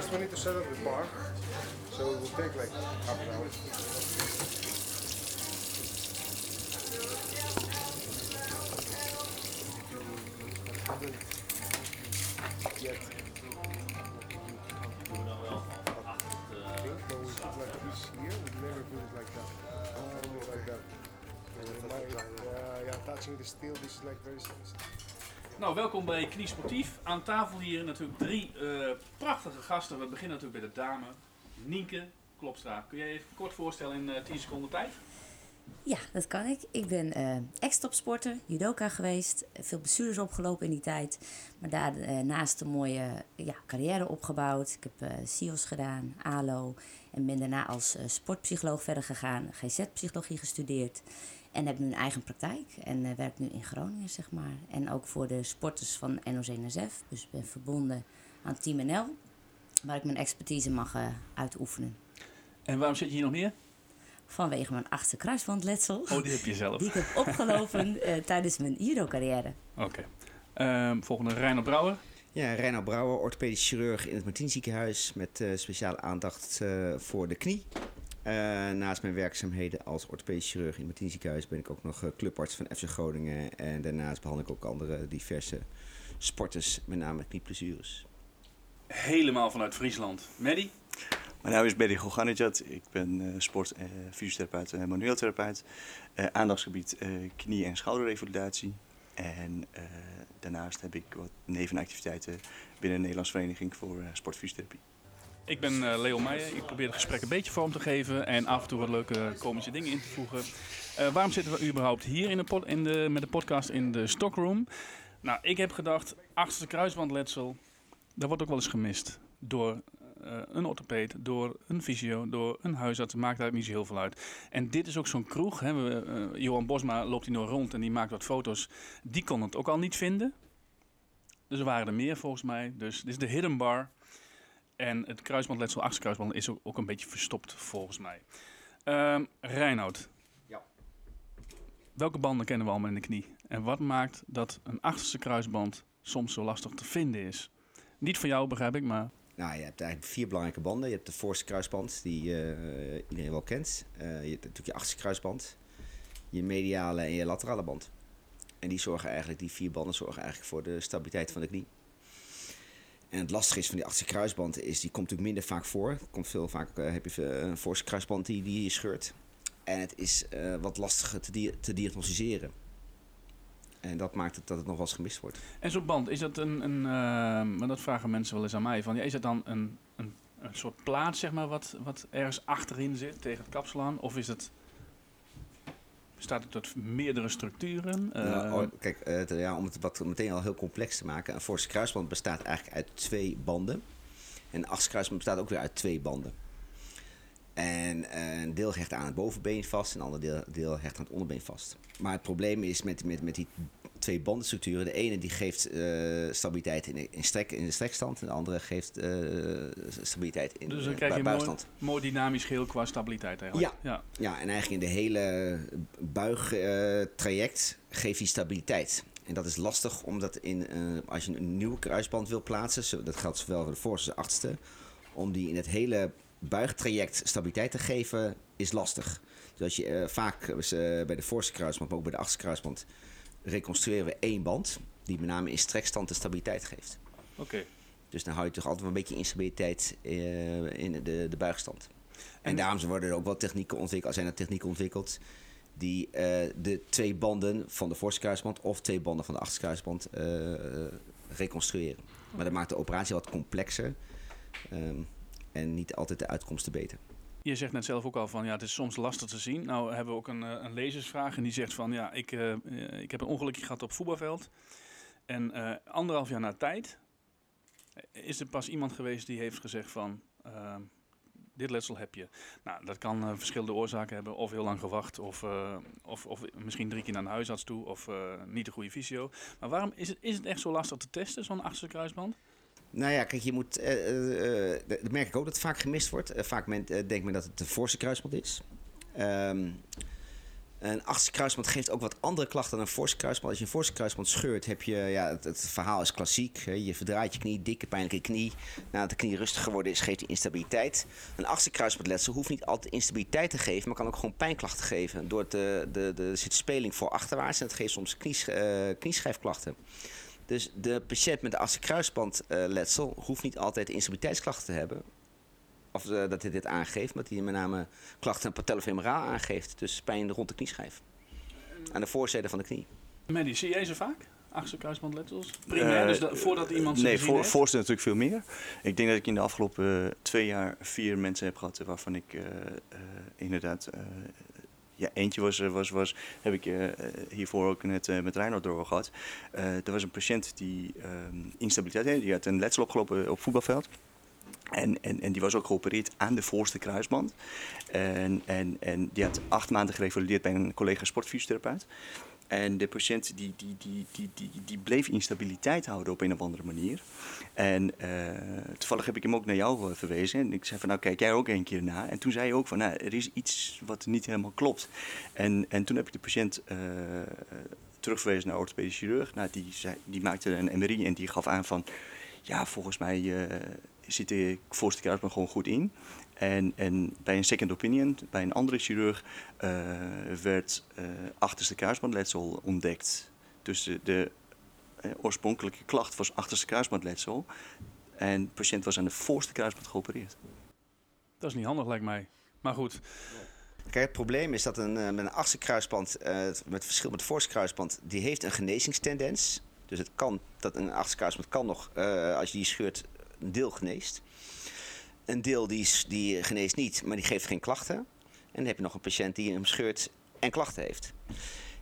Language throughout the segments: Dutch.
first we need to set up the bar. So it will take like half an hour. Yet. When we put like this here, we never put it like that. Like that. Uh, yeah, touching the steel, this is like very sensitive. Nou, welkom bij Knie Sportief. Aan tafel hier natuurlijk drie eh, prachtige gasten. We beginnen natuurlijk bij de dame. Nienke Klopstra. Kun jij even kort voorstellen in eh 10 seconden tijd? Ja, dat kan ik. Ik ben eh ex-topsporter, judoka geweest. Veel blessures opgelopen in die tijd. Maar daarnaast een mooie ja, carrière opgebouwd. Ik heb CIO's gedaan, ALO. En ben daarna als sportpsycholoog verder gegaan. GZ-psychologie gestudeerd. En heb nu een eigen praktijk. En eh, werk nu in Groningen, zeg maar. En ook voor de sporters van NOC-NSF. Dus ik ben verbonden aan Team NL. Waar ik mijn expertise mag eh, uitoefenen. En waarom zit je hier nog meer? Vanwege mijn achtste kruisbandletsel. Oh, die heb je zelf. Die ik heb opgelopen eh, tijdens mijn judo-carrière. Oké. Ehm, volgende Reinhard Brouwer. Ja, Reinoud Brouwer, orthopedisch chirurg in het Martien ziekenhuis met eh, speciale aandacht eh, voor de knie. Eh, naast mijn werkzaamheden als orthopedisch chirurg in het Martien ziekenhuis ben ik ook nog eh, clubarts van FC Groningen. En daarnaast behandel ik ook andere diverse sporters, met name knieblessures. Helemaal vanuit Friesland. Maddie. Mijn naam is Benny Goganidjad. Ik ben eh, sport- en fysiotherapeut en manueel therapeut. Eh, aandachtsgebied eh, knie- en schouderrevalidatie. En eh, daarnaast heb ik wat nevenactiviteiten binnen de Nederlandse Vereniging voor eh, Sportfysiotherapie. Ik ben eh, Leo Meijer. Ik probeer het gesprek een beetje vorm te geven en af en toe wat leuke komische dingen in te voegen. Eh, waarom zitten we überhaupt hier in de in de, met de podcast in de stockroom? Nou, ik heb gedacht, achterste kruisbandletsel, dat wordt ook wel eens gemist. Door eh, een orthopeed, door een fysio, door een huisarts. Maakt eigenlijk niet zo heel veel uit. En dit is ook zo'n kroeg. Hè. Eh, Johan Bosma loopt hier nog rond en die maakt wat foto's. Die kon het ook al niet vinden. Dus er waren er meer volgens mij. Dus dit is de Hidden Bar. En het kruisbandletsel, achterkruisband, is ook, ook een beetje verstopt volgens mij. Ehm Reinoud. Ja. Welke banden kennen we allemaal in de knie? En wat maakt dat een achterste kruisband soms zo lastig te vinden is? Niet van jou, begrijp ik, maar... Nou, je hebt eigenlijk vier belangrijke banden. Je hebt de voorste kruisband, die eh, iedereen wel kent. Eh, je hebt natuurlijk je achterste kruisband, je mediale en je laterale band. En die zorgen eigenlijk, die vier banden zorgen eigenlijk voor de stabiliteit van de knie. En het lastige is van die achterste kruisband is, die komt natuurlijk minder vaak voor. Komt veel vaak, eh, heb je een voorste kruisband die, die je scheurt. En het is eh, wat lastiger te, te diagnosticeren. En dat maakt het dat het nog wel eens gemist wordt. En zo'n band, is dat een... een eh, maar dat vragen mensen wel eens aan mij. Van, ja, is het dan een, een, een soort plaat, zeg maar, wat, wat ergens achterin zit tegen het kapsel aan? Of is het... Bestaat het uit meerdere structuren? Eh, Nou, oh, kijk, eh, het- ja, om het wat meteen al heel complex te maken. Een voorste kruisband bestaat eigenlijk uit twee banden. En een achterste kruisband bestaat ook weer uit twee banden. En eh, een deel hecht aan het bovenbeen vast en een ander deel, deel hecht aan het onderbeen vast. Maar het probleem is met, met, met die twee bandenstructuren. De ene die geeft eh, stabiliteit in de, in, strek, in de strekstand. En de andere geeft eh, stabiliteit in dus de dan krijg je een mooi, dynamisch geheel qua stabiliteit eigenlijk. ja. Ja, en eigenlijk in de hele buigtraject geeft hij stabiliteit. En dat is lastig, omdat in, als je een nieuwe kruisband wil plaatsen, dat geldt zowel voor de voorste als de achterste, om die in het hele buigtraject stabiliteit te geven, is lastig. Dus als je eh, vaak eh, bij de voorste kruisband, maar ook bij de achterste kruisband, reconstrueren we één band, die met name in strekstand de stabiliteit geeft. Oké. Dus dan hou je toch altijd wel een beetje instabiliteit eh, in de, de buigstand. En, En- daarom worden er ook wel technieken ontwikkeld, zijn er technieken ontwikkeld die eh, de twee banden van de voorste kruisband of twee banden van de achterste kruisband eh, eh, reconstrueren. Maar dat maakt de operatie wat complexer ehm, en niet altijd de uitkomsten beter. Je zegt net zelf ook al van ja, het is soms lastig te zien. Nou hebben we ook een, eh, een lezersvraag en die zegt van ja, ik, eh, eh, ik heb een ongelukje gehad op voetbalveld. En anderhalf jaar na tijd is er pas iemand geweest die heeft gezegd van dit letsel heb je. Nou, dat kan verschillende oorzaken hebben. Of heel lang gewacht, of, of, of misschien drie keer naar een huisarts toe, of niet de goede fysio. Maar waarom is het, is het echt zo lastig te testen, zo'n achterste kruisband? Nou ja, kijk, je moet. eh, eh, eh, dat merk ik ook dat het vaak gemist wordt. Vaak men, denkt men dat het de voorste kruisband is. Ehm, Een achterste kruisband geeft ook wat andere klachten dan een voorste kruisband. Als je een voorste kruisband scheurt, heb je, ja, het, verhaal is klassiek. Hè. Je verdraait je knie, dikke pijnlijke knie. Nadat de knie rustig geworden is, geeft hij instabiliteit. Een achterste kruisbandletsel hoeft niet altijd instabiliteit te geven, maar kan ook gewoon pijnklachten geven. Door de, de, de, er zit speling voor achterwaarts en het geeft soms knies, knieschijfklachten. Dus de patiënt met de kruisbandletsel hoeft niet altijd instabiliteitsklachten te hebben of uh, dat hij dit aangeeft, maar dat hij met name klachten patellofemoraal aangeeft. Dus pijn rond de knieschijf. Aan de voorzijde van de knie. Maddie, zie jij ze vaak? Achtste kruisbandletsels? Primair, uh, dus dat, voordat iemand ze Nee, voor, voorste natuurlijk veel meer. Ik denk dat ik in de afgelopen uh, twee jaar vier mensen heb gehad waarvan ik uh, inderdaad... ja, eentje was, was, was heb ik hiervoor ook net met Reinhard door gehad. er was een patiënt die instabiliteit had. Die had een letsel opgelopen op voetbalveld. En, en, en die was ook geopereerd aan de voorste kruisband. En, en, en die had acht maanden gerevalideerd bij een collega sportfysiotherapeut. En de patiënt die, die, die, die, die, die bleef instabiliteit houden op een of andere manier. En uh, toevallig heb ik hem ook naar jou verwezen. En ik zei van nou kijk jij ook een keer na. En toen zei hij ook van nou er is iets wat niet helemaal klopt. En, en toen heb ik de patiënt uh, terugverwezen naar orthopedisch chirurg. Nou, die, zei, die maakte een MRI en die gaf aan van ja volgens mij... Zit de voorste kruisband gewoon goed in. En, en bij een second opinion, bij een andere chirurg, uh, werd uh, achterste kruisbandletsel ontdekt. Dus de, de uh, oorspronkelijke klacht was achterste kruisbandletsel. En de patiënt was aan de voorste kruisband geopereerd. Dat is niet handig, lijkt mij. Maar goed. Kijk, het probleem is dat een, met een achterste kruisband, met verschil met de voorste kruisband, die heeft een genezingstendens. Dus het kan, dat een achterste kruisband kan nog, als je die scheurt, een deel geneest. Een deel die, die geneest niet, maar die geeft geen klachten. En dan heb je nog een patiënt die hem scheurt en klachten heeft.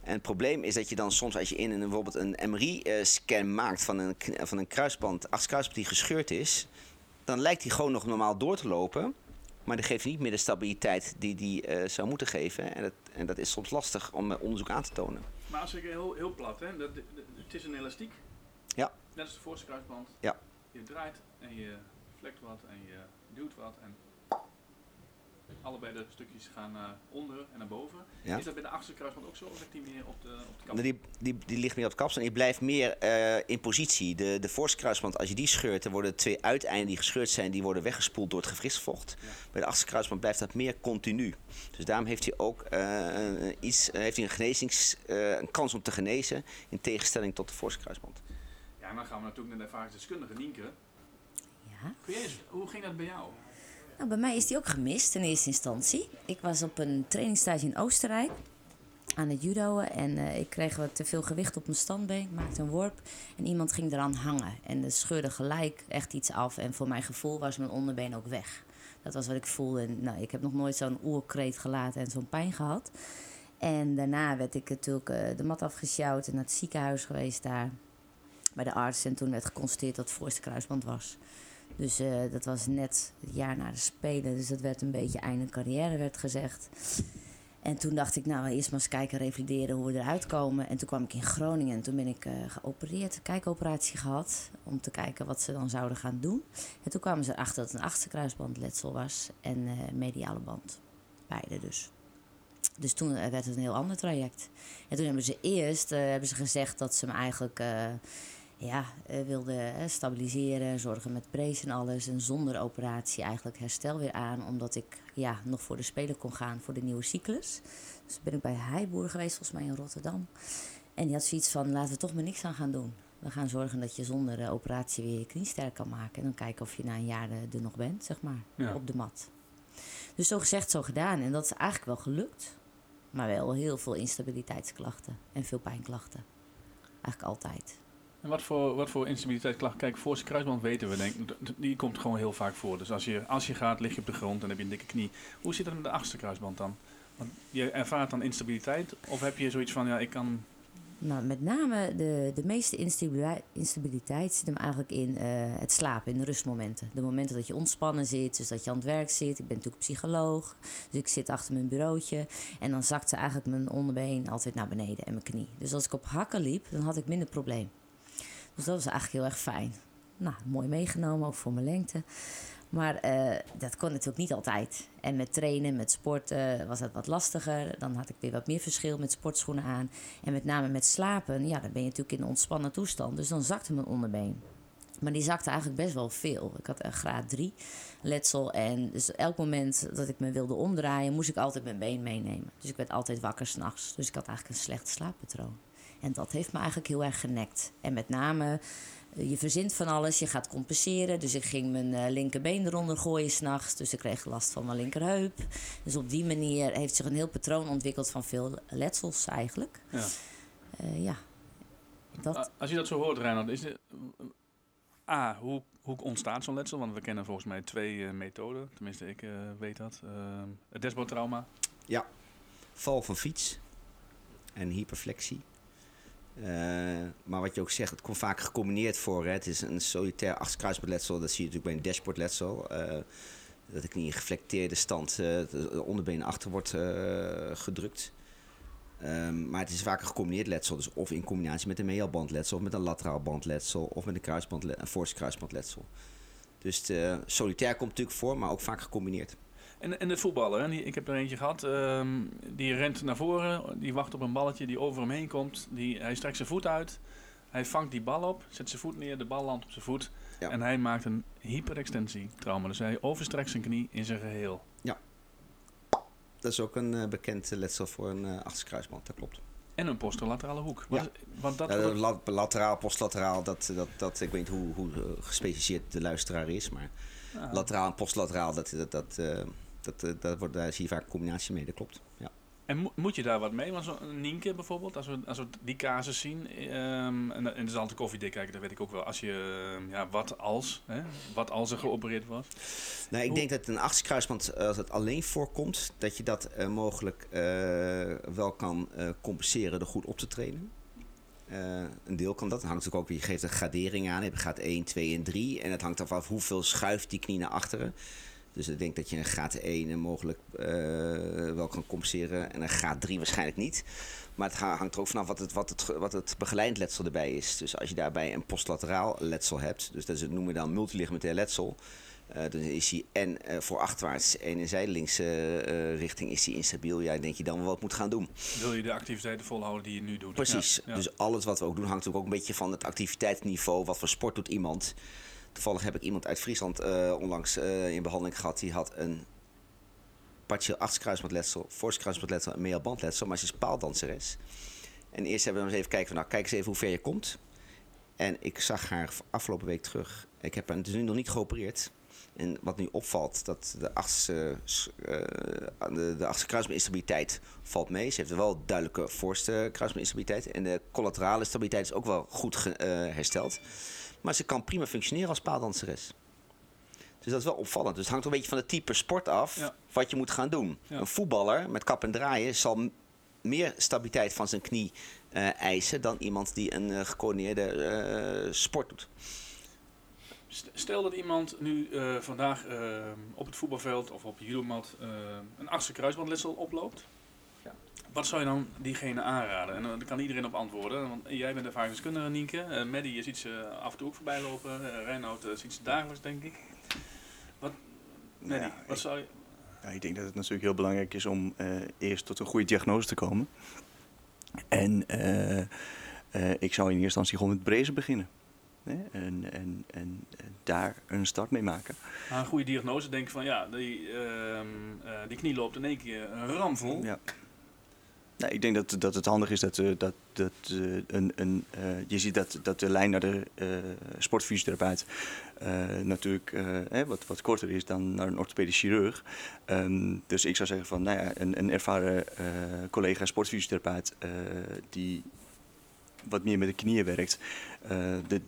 En het probleem is dat je dan soms, als je in een, bijvoorbeeld een MRI-scan maakt van een, van een kruisband, kruisband die gescheurd is, dan lijkt die gewoon nog normaal door te lopen. Maar die geeft niet meer de stabiliteit die die uh, zou moeten geven. En dat, en dat is soms lastig om uh, onderzoek aan te tonen. Maar als ik heel, heel plat, hè, dat, het is een elastiek. Ja. Net als de voorste kruisband. Ja. Je draait en je vlekt wat en je duwt wat en allebei de stukjes gaan naar onder en naar boven. Ja. Is dat bij de achterste kruisband ook zo of ligt die meer op de, op de kapsel? Die, die, die ligt meer op de kapsel en die blijft meer uh, in positie. De, de voorste kruisband, als je die scheurt, dan worden de twee uiteinden die gescheurd zijn, die worden weggespoeld door het gewrichtsvocht. Ja. Bij de achterste kruisband blijft dat meer continu. Dus daarom heeft hij ook uh, iets, heeft hij een, genezings, een kans om te genezen, in tegenstelling tot de voorste kruisband. Ja, en dan gaan we natuurlijk naar de ervaringsdeskundige Nienke. Ja. Eens, hoe ging dat bij jou? Nou, bij mij is die ook gemist in eerste instantie. Ik was op een trainingstage in Oostenrijk aan het judoën en uh, ik kreeg wat te veel gewicht op mijn standbeen. Ik maakte een worp en iemand ging eraan hangen. En dat scheurde gelijk echt iets af en voor mijn gevoel was mijn onderbeen ook weg. Dat was wat ik voelde. En, nou, ik heb nog nooit zo'n oerkreet gelaten en zo'n pijn gehad. En daarna werd ik natuurlijk uh, de mat afgesjouwd en naar het ziekenhuis geweest daar bij de arts. En toen werd geconstateerd dat het voorste kruisband was. Dus uh, dat was net het jaar na de Spelen. Dus dat werd een beetje einde carrière, werd gezegd. En toen dacht ik, nou, eerst maar eens kijken, revalideren hoe we eruit komen. En toen kwam ik in Groningen en toen ben ik uh, geopereerd, kijkoperatie gehad. Om te kijken wat ze dan zouden gaan doen. En toen kwamen ze erachter dat een achterkruisbandletsel was en uh, mediale band. Beide dus. Dus toen werd het een heel ander traject. En toen hebben ze eerst hebben ze gezegd dat ze me eigenlijk ja, uh, wilde uh, stabiliseren, zorgen met brace en alles. En zonder operatie eigenlijk herstel weer aan. Omdat ik ja, nog voor de Spelen kon gaan voor de nieuwe cyclus. Dus ben ik bij Heiboer geweest, volgens mij in Rotterdam. En die had zoiets van, laten we toch maar niks aan gaan doen. We gaan zorgen dat je zonder uh, operatie weer je knie sterk kan maken. En dan kijken of je na een jaar er nog bent, zeg maar, ja. op de mat. Dus zo gezegd, zo gedaan. En dat is eigenlijk wel gelukt. Maar wel heel veel instabiliteitsklachten en veel pijnklachten. Eigenlijk altijd. Wat voor, wat voor? Kijk, voorste kruisband weten we, denk die komt gewoon heel vaak voor. Dus als je, als je gaat, lig je op de grond en heb je een dikke knie. Hoe zit het met de achterste kruisband dan? Want je ervaart dan instabiliteit of heb je zoiets van, ja, ik kan... Nou, met name de, de meeste instabiliteit, zit hem eigenlijk in uh, het slapen, in de rustmomenten. De momenten dat je ontspannen zit, dus dat je aan het werk zit. Ik ben natuurlijk psycholoog, dus ik zit achter mijn bureautje. En dan zakt ze eigenlijk mijn onderbeen altijd naar beneden en mijn knie. Dus als ik op hakken liep, dan had ik minder probleem. Dus dat was eigenlijk heel erg fijn. Nou, mooi meegenomen, ook voor mijn lengte. Maar eh, dat kon natuurlijk niet altijd. En met trainen, met sporten was dat wat lastiger. Dan had ik weer wat meer verschil met sportschoenen aan. En met name met slapen, ja, dan ben je natuurlijk in een ontspannen toestand. Dus dan zakte mijn onderbeen. Maar die zakte eigenlijk best wel veel. Ik had een graad 3 letsel. En dus elk moment dat ik me wilde omdraaien, moest ik altijd mijn been meenemen. Dus ik werd altijd wakker s'nachts. Dus ik had eigenlijk een slecht slaappatroon. En dat heeft me eigenlijk heel erg genekt. En met name, eh, je verzint van alles, je gaat compenseren. Dus ik ging mijn uh, linkerbeen eronder gooien s'nachts. Dus ik kreeg last van mijn linkerheup. Dus op die manier heeft zich een heel patroon ontwikkeld van veel letsels eigenlijk. Ja. Uh, ja. Dat... Als je dat zo hoort, Reinhard, is het... A, hoe, hoe ontstaat zo'n letsel? Want we kennen volgens mij twee uh, methoden. Tenminste, ik uh, weet dat. Uh, het dashboardtrauma. Ja, val van fiets en hyperflexie. Maar wat je ook zegt, het komt vaak gecombineerd voor. Hè. Het is een solitair achterkruisbandletsel. Dat zie je natuurlijk bij een dashboardletsel. dat ik niet in geflecteerde stand de onderbeen achter wordt gedrukt. Um, maar het is vaak een gecombineerd letsel. Dus of in combinatie met een medialbandletsel, of met een lateraal bandletsel, of met een, kruisband, een force kruisbandletsel. Dus solitair komt natuurlijk voor, maar ook vaak gecombineerd. En, en de voetballer, hè? Die, ik heb er eentje gehad, um, die rent naar voren, die wacht op een balletje die over hem heen komt. Die, hij strekt zijn voet uit, hij vangt die bal op, zet zijn voet neer, de bal landt op zijn voet. Ja. En hij maakt een hyperextensie trauma. Dus hij overstrekt zijn knie in zijn geheel. Ja, dat is ook een uh, bekend letsel voor een uh, achterkruisband, dat klopt. En een postlaterale hoek. Ja. Want dat ja, wordt... lateraal, postlateraal, dat, dat, dat, ik weet niet hoe, hoe gespecialiseerd de luisteraar is, maar ah. lateraal en postlateraal, dat, dat, dat, dat, dat, wordt, daar zie je vaak een combinatie mee, dat klopt. Ja. En mo moet je daar wat mee? Want zo'n Nienke bijvoorbeeld, als we, als we die casus zien, um, en, en de Zante koffiedik kijken, dat weet ik ook wel. Als je, uh, ja, wat als, hè? wat als er geopereerd was? Nou, ik Hoe? denk dat een achterkruisband, als het alleen voorkomt, dat je dat uh, mogelijk uh, wel kan compenseren door goed op te trainen. een deel kan dat. Dat hangt natuurlijk ook, je geeft een gradering aan. Je gaat 1, 2 en 3. En het hangt af hoeveel schuift die knie naar achteren. Dus ik denk dat je een graad 1 mogelijk uh, wel kan compenseren en een graad 3 waarschijnlijk niet. Maar het hangt er ook vanaf wat het, wat het, wat het begeleid letsel erbij is. Dus als je daarbij een postlateraal letsel hebt, dus dat is, noemen we dan multiligamentair letsel. Uh, dan is hij en uh, voor achterwaarts en in zijdelingse uh, richting is hij instabiel. Ja, denk je dan wat moet gaan doen. Wil je de activiteiten volhouden die je nu doet? Precies. Ja, ja. Dus alles wat we ook doen hangt ook een beetje van het activiteitsniveau. Wat voor sport doet iemand? Toevallig heb ik iemand uit Friesland uh, onlangs uh, in behandeling gehad. Die had een partieel achterkruisbandletsel, voorskruisbandletsel en mealbandletsel. Maar ze is paaldanseres. En eerst hebben we eens even kijken van, nou, kijk eens even hoe ver je komt. En ik zag haar afgelopen week terug. Ik heb haar dus nu nog niet geopereerd. En wat nu opvalt, dat de achterste, uh, de, valt mee. Ze heeft wel duidelijke voorste kruisbandinstabiliteit. En de collaterale stabiliteit is ook wel goed hersteld. Maar ze kan prima functioneren als paaldanseres. Dus dat is wel opvallend. Dus het hangt een beetje van het type sport af ja. wat je moet gaan doen. Ja. Een voetballer met kap en draaien zal meer stabiliteit van zijn knie uh, eisen dan iemand die een uh, gecoördineerde uh, sport doet. Stel dat iemand nu vandaag op het voetbalveld of op judomat een achtste kruisbandletsel oploopt. Wat zou je dan diegene aanraden? En dan kan iedereen op antwoorden. Want jij bent ervaringsdeskundige, Nienke. Uh, Maddie, je ziet ze af en toe ook voorbij lopen. Uh, Reinoud uh, ziet ze dagelijks, denk ik. Wat, Maddie, ja, wat ik, zou je... Ja, ik denk dat het natuurlijk heel belangrijk is om eerst tot een goede diagnose te komen. En ik zou in eerste instantie gewoon met brezen beginnen. En, en, en, en, daar een start mee maken. Maar een goede diagnose denk ik van ja, die, uh, die knie loopt in één keer ramvol. Ja. Nou, ik denk dat, dat het handig is dat, uh, dat, dat uh, een, een, uh, je ziet dat, dat de lijn naar de sportfysiotherapeut natuurlijk wat, wat korter is dan naar een orthopedisch chirurg. Um, dus ik zou zeggen van nou ja, een, een ervaren collega sportfysiotherapeut die wat meer met de knieën werkt, de,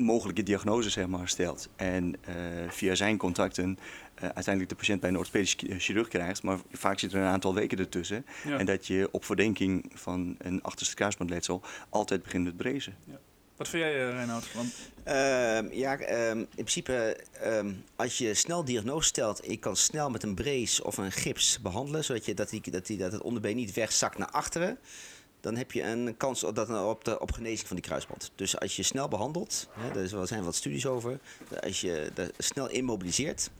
mogelijke diagnose zeg maar, stelt. En uh, via zijn contacten uh, uiteindelijk de patiënt bij een orthopedisch chirurg krijgt. Maar vaak zit er een aantal weken ertussen. Ja. En dat je op verdenking van een achterste kruisbandletsel altijd begint met brezen. Ja. Wat vind jij, Reinoud? Want... Uh, ja, um, in principe, um, als je snel diagnose stelt, je kan snel met een brace of een gips behandelen, zodat je, dat, die, dat, die, dat het onderbeen niet wegzakt naar achteren dan heb je een kans op, dat, op, de, op genezing van die kruisband. Dus als je snel behandelt, hè, er zijn wat studies over, als je snel immobiliseert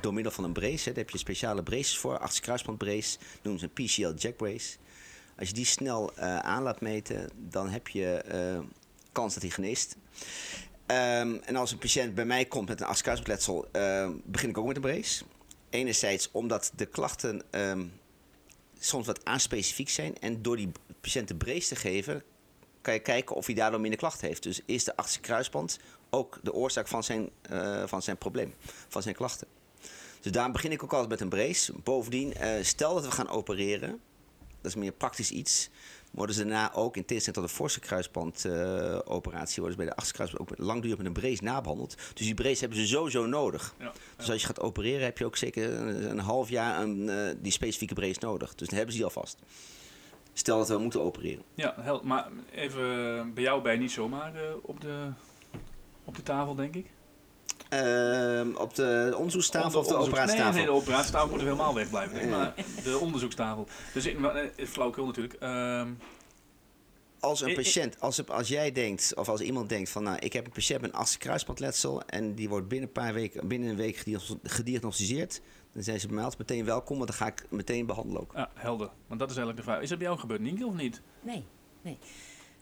door middel van een brace, daar heb je speciale braces voor, achtste kruisband brace, noemen ze een PCL jack brace. Als je die snel uh, aan laat meten, dan heb je uh, kans dat hij geneest. Um, en als een patiënt bij mij komt met een achtste uh, begin ik ook met een brace. Enerzijds omdat de klachten um, soms wat aanspecifiek zijn. En door die patiënt de brace te geven, kan je kijken of hij daardoor minder klachten heeft. Dus is de achterste kruisband ook de oorzaak van zijn, uh, van zijn probleem, van zijn klachten. Dus daarom begin ik ook altijd met een brace. Bovendien, uh, stel dat we gaan opereren, dat is meer praktisch iets, worden ze daarna ook in tegenstelling tot de forse kruisbandoperatie, worden ze bij de achterste kruisband ook langdurig met een brace nabehandeld. Dus die brace hebben ze sowieso nodig. Ja, ja. Dus als je gaat opereren, heb je ook zeker een, een half jaar een, uh, die specifieke brace nodig. Dus dan hebben ze die alvast. Stel dat we moeten opereren. Ja, hel, maar even bij jou bij niet zomaar uh, op, de, op de tafel, denk ik. Uh, op de onderzoekstafel of de operatietafel? Nee, nee, de operatietafel moet er helemaal wegblijven. Denk ik. Maar de onderzoekstafel. Dus ik, flauwkul natuurlijk. Uh, als een patiënt, als, als jij denkt, of als iemand denkt van, nou, ik heb een patiënt met een kruisbandletsel en die wordt binnen een paar weken, binnen een week gediagnosticeerd, dan zijn ze bij mij altijd meteen welkom, want dan ga ik meteen behandelen ook. Ja, helder. Want dat is eigenlijk de vraag. Is dat bij jou gebeurd, Nienke, of niet? Nee, nee.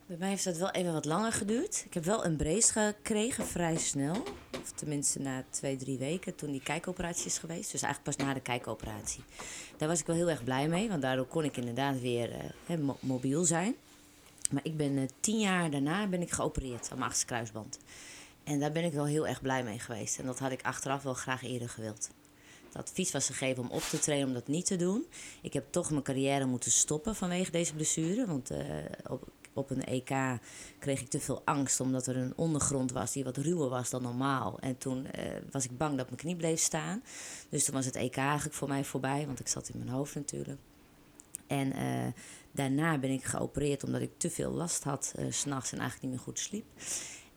Bij mij heeft dat wel even wat langer geduurd. Ik heb wel een brace gekregen vrij snel. Of tenminste na twee, drie weken toen die kijkoperatie is geweest. Dus eigenlijk pas na de kijkoperatie. Daar was ik wel heel erg blij mee. Want daardoor kon ik inderdaad weer uh, mobiel zijn. Maar ik ben uh, tien jaar daarna ben ik geopereerd aan mijn achterste kruisband. En daar ben ik wel heel erg blij mee geweest. En dat had ik achteraf wel graag eerder gewild. Het advies was gegeven om op te trainen om dat niet te doen. Ik heb toch mijn carrière moeten stoppen vanwege deze blessure. Want uh, op, op een EK kreeg ik te veel angst omdat er een ondergrond was die wat ruwer was dan normaal. En toen uh, was ik bang dat mijn knie bleef staan. Dus toen was het EK eigenlijk voor mij voorbij, want ik zat in mijn hoofd natuurlijk. En uh, daarna ben ik geopereerd omdat ik te veel last had, uh, s'nachts en eigenlijk niet meer goed sliep.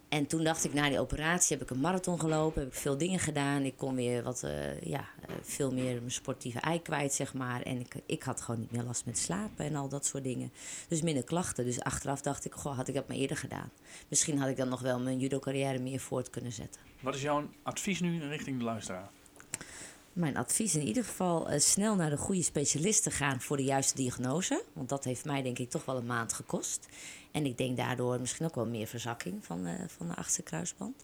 En toen dacht ik, na die operatie heb ik een marathon gelopen, heb ik veel dingen gedaan. Ik kon weer wat, uh, ja, uh, veel meer mijn sportieve ei kwijt, zeg maar. En ik, ik had gewoon niet meer last met slapen en al dat soort dingen. Dus minder klachten. Dus achteraf dacht ik, goh, had ik dat maar eerder gedaan. Misschien had ik dan nog wel mijn judo-carrière meer voort kunnen zetten. Wat is jouw advies nu richting de luisteraar? Mijn advies in ieder geval uh, snel naar de goede specialisten gaan voor de juiste diagnose. Want dat heeft mij denk ik toch wel een maand gekost. En ik denk daardoor misschien ook wel meer verzakking van, uh, van de achterste kruisband.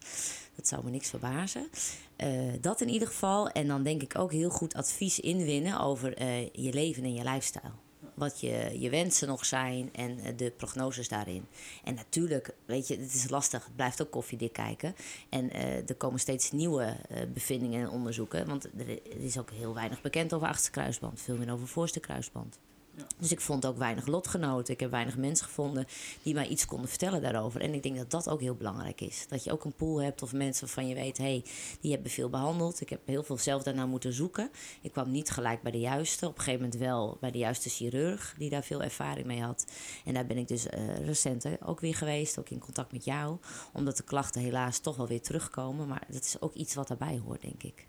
Dat zou me niks verbazen. Uh, dat in ieder geval. En dan denk ik ook heel goed advies inwinnen over je leven en je lifestyle wat je, je wensen nog zijn en de prognoses daarin. En natuurlijk, weet je, het is lastig. Het blijft ook koffiedik kijken. En uh, er komen steeds nieuwe uh, bevindingen en onderzoeken. Want er is ook heel weinig bekend over achterste kruisband. Veel meer over voorste kruisband. Dus ik vond ook weinig lotgenoten. Ik heb weinig mensen gevonden die mij iets konden vertellen daarover. En ik denk dat dat ook heel belangrijk is. Dat je ook een pool hebt of mensen waarvan je weet... hé, hey, die hebben veel behandeld. Ik heb heel veel zelf daarna moeten zoeken. Ik kwam niet gelijk bij de juiste. Op een gegeven moment wel bij de juiste chirurg... die daar veel ervaring mee had. En daar ben ik dus uh, recent ook weer geweest. Ook in contact met jou. Omdat de klachten helaas toch wel weer terugkomen. Maar dat is ook iets wat daarbij hoort, denk ik.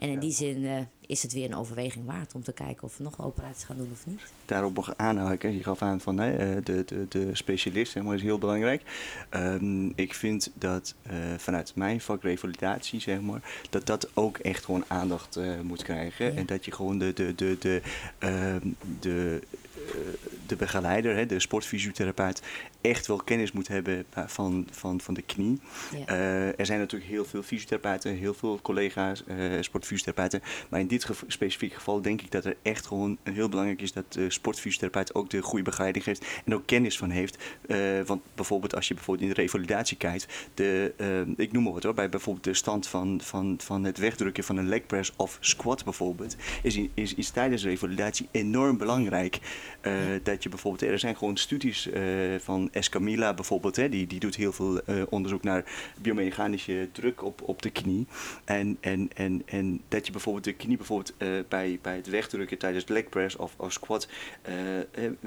En in die zin uh, is het weer een overweging waard om te kijken of we nog operaties gaan doen of niet. Daarop nog aanhaken, je gaf aan van nee, de, de, de specialist zeg maar, is heel belangrijk. Um, ik vind dat uh, vanuit mijn vak revalidatie, zeg maar, dat dat ook echt gewoon aandacht uh, moet krijgen. Ja. En dat je gewoon de, de, de, de, uh, de de begeleider, hè, de sportfysiotherapeut, echt wel kennis moet hebben van, van, van de knie. Ja. Uh, er zijn natuurlijk heel veel fysiotherapeuten, heel veel collega's, uh, sportfysiotherapeuten. Maar in dit specifieke geval denk ik dat er echt gewoon heel belangrijk is dat de sportfysiotherapeut ook de goede begeleiding geeft en ook kennis van heeft. Uh, want bijvoorbeeld als je bijvoorbeeld in de revalidatie kijkt, de, ik noem maar wat hoor, bij bijvoorbeeld de stand van, van, van het wegdrukken van een leg press of squat bijvoorbeeld, is, is, is tijdens revalidatie enorm belangrijk. Dat je bijvoorbeeld, er zijn gewoon studies van Escamilla bijvoorbeeld, hè, die, die doet heel veel uh, onderzoek naar biomechanische druk op, op de knie. En, en, en, en dat je bijvoorbeeld de knie bijvoorbeeld bij, bij het wegdrukken tijdens leg press of, of squat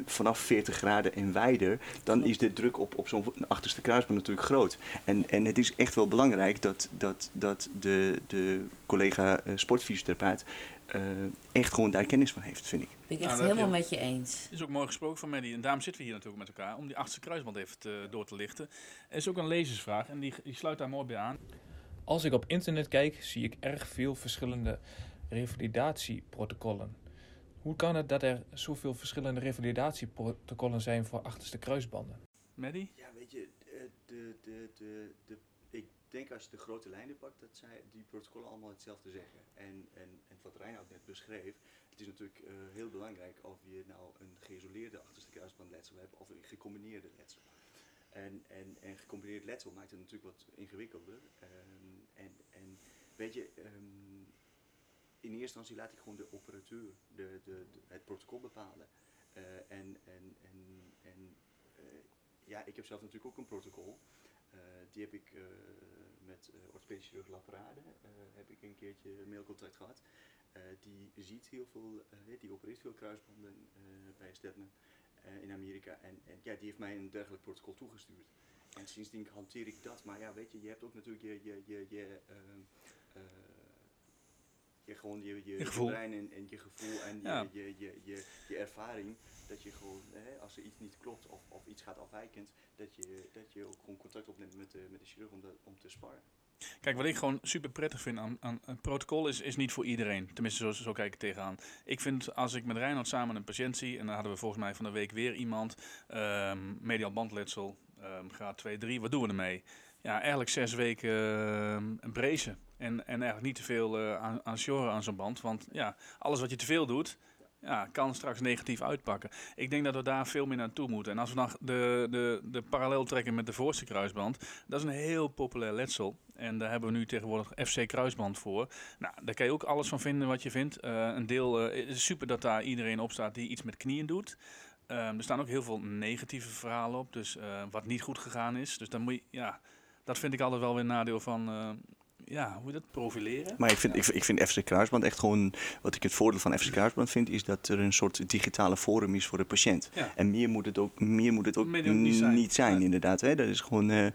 vanaf 40 graden en wijder, dan is de druk op, op zo'n achterste kruisband natuurlijk groot. En, en het is echt wel belangrijk dat, dat, dat de, de collega sportfysiotherapeut eh, echt gewoon daar kennis van heeft, vind ik. Ben ik Ja, echt heb helemaal met je eens. is ook mooi gesproken van Maddie. En daarom zitten we hier natuurlijk met elkaar. Om die achterste kruisband even te- door te lichten. Er is ook een lezersvraag. En die, die sluit daar mooi bij aan. Als ik op internet kijk, zie ik erg veel verschillende revalidatieprotocollen. Hoe kan het dat er zoveel verschillende revalidatieprotocollen zijn voor achterste kruisbanden? Maddie? Ja, weet je, de, de, de, de, denk als je de grote lijnen pakt, dat zij die protocollen allemaal hetzelfde zeggen. En, en, en wat Reinoud net beschreef, het is natuurlijk eh, heel belangrijk of je nou een geïsoleerde achterste kruisbandletsel hebt of een gecombineerde letsel. En, en, en gecombineerd letsel maakt het natuurlijk wat ingewikkelder. Ehm, en, en weet je, ehm, in eerste instantie laat ik gewoon de operateur de, de- het protocol bepalen. Eh, en en, en, en eh, ja, ik heb zelf natuurlijk ook een protocol. Eh, die heb ik eh, met uh, orthopedische chirurg Laparade, eh, heb ik een keertje mailcontact gehad. Eh, die ziet heel veel, eh, die opereert veel kruisbanden eh, bij Stedman eh, in Amerika. En, en ja, die heeft mij een dergelijk protocol toegestuurd. En sindsdien hanteer ik dat. Maar ja, weet je, je hebt ook natuurlijk je, je, je, je, ehm, eh, je, gewoon je, je, Je brein en, en je gevoel en je, Ja. je, je, je, je ervaring. Dat je gewoon, hè, als er iets niet klopt of, of iets gaat afwijkend, dat je, dat je ook gewoon contact opneemt met de, met de chirurg om, om te sparren. Kijk, wat ik gewoon super prettig vind aan, aan een protocol is, is niet voor iedereen. Tenminste, zo, zo kijk ik tegenaan. Ik vind als ik met Reinhard samen een patiënt zie, en dan hadden we volgens mij van de week weer iemand, ehm medial bandletsel, ehm graad 2, 3, wat doen we ermee? Ja, eigenlijk zes weken ehm, een brace. En, en eigenlijk niet te veel eh, aan, aan aan zo'n band. Want ja, alles wat je te veel doet, ja, kan straks negatief uitpakken. Ik denk dat we daar veel meer naartoe moeten. En als we dan de, de, de parallel trekken met de voorste kruisband, dat is een heel populair letsel. En daar hebben we nu tegenwoordig FC kruisband voor. Nou, daar kan je ook alles van vinden wat je vindt. Eh, een deel eh, is super dat daar iedereen op staat die iets met knieën doet. Ehm, er staan ook heel veel negatieve verhalen op, dus wat niet goed gegaan is. Dus dan moet je, ja, dat vind ik altijd wel weer een nadeel van, ja, hoe je dat profileren. Maar ik vind, ik, ik vind FC Kruisband echt gewoon, wat ik het voordeel van FC Kruisband vind, is dat er een soort digitale forum is voor de patiënt. Ja. En meer moet het ook, meer moet het ook niet zijn. Inderdaad. Hè? Dat is gewoon, eh, eh,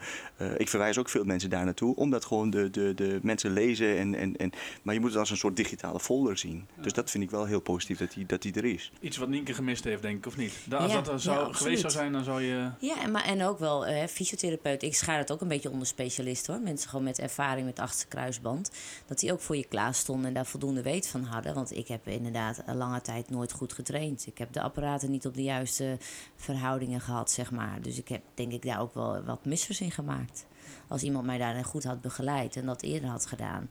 ik verwijs ook veel mensen daar naartoe, omdat gewoon de, de, de mensen lezen. En, en, en, maar je moet het als een soort digitale folder zien. Dus dat vind ik wel heel positief dat die, dat die er is. Iets wat Nienke gemist heeft, denk ik, of niet? Da- als Ja, dat er zou, ja, geweest zou zijn, dan zou je... Ja, en, maar, en ook wel eh, fysiotherapeut. Ik schaar het ook een beetje onder specialisten hoor. Mensen gewoon met ervaring met achterste kruisband. Dat die ook voor je klaar stonden en daar voldoende weet van hadden. Want ik heb inderdaad een lange tijd nooit goed getraind. Ik heb de apparaten niet op de juiste verhoudingen gehad, zeg maar. Dus ik heb denk ik daar ook wel wat missers in gemaakt. Als iemand mij daarin goed had begeleid en dat eerder had gedaan.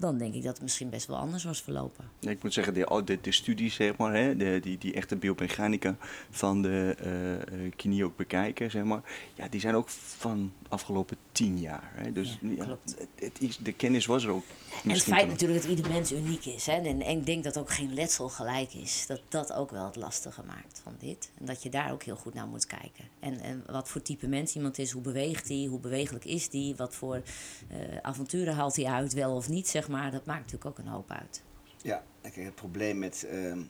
Dan denk ik dat het misschien best wel anders was verlopen. Ik moet zeggen, de, de, de studies, zeg maar, hè, de, die, die echte biomechanica van de eh, eh, knie ook bekijken, zeg maar. Ja, die zijn ook van de afgelopen tien jaar. Hè. Dus Ja, klopt. het, het is, de kennis was er ook. En het feit natuurlijk dat ieder mens uniek is. Hè? En, en ik denk dat ook geen letsel gelijk is. Dat dat ook wel het lastige maakt van dit. En dat je daar ook heel goed naar moet kijken. En, en wat voor type mens iemand is, hoe beweegt hij, hoe bewegelijk is die, wat voor eh, avonturen haalt hij uit, wel of niet, zeg maar. Dat maakt natuurlijk ook een hoop uit. Ja, kijk, het probleem met ehm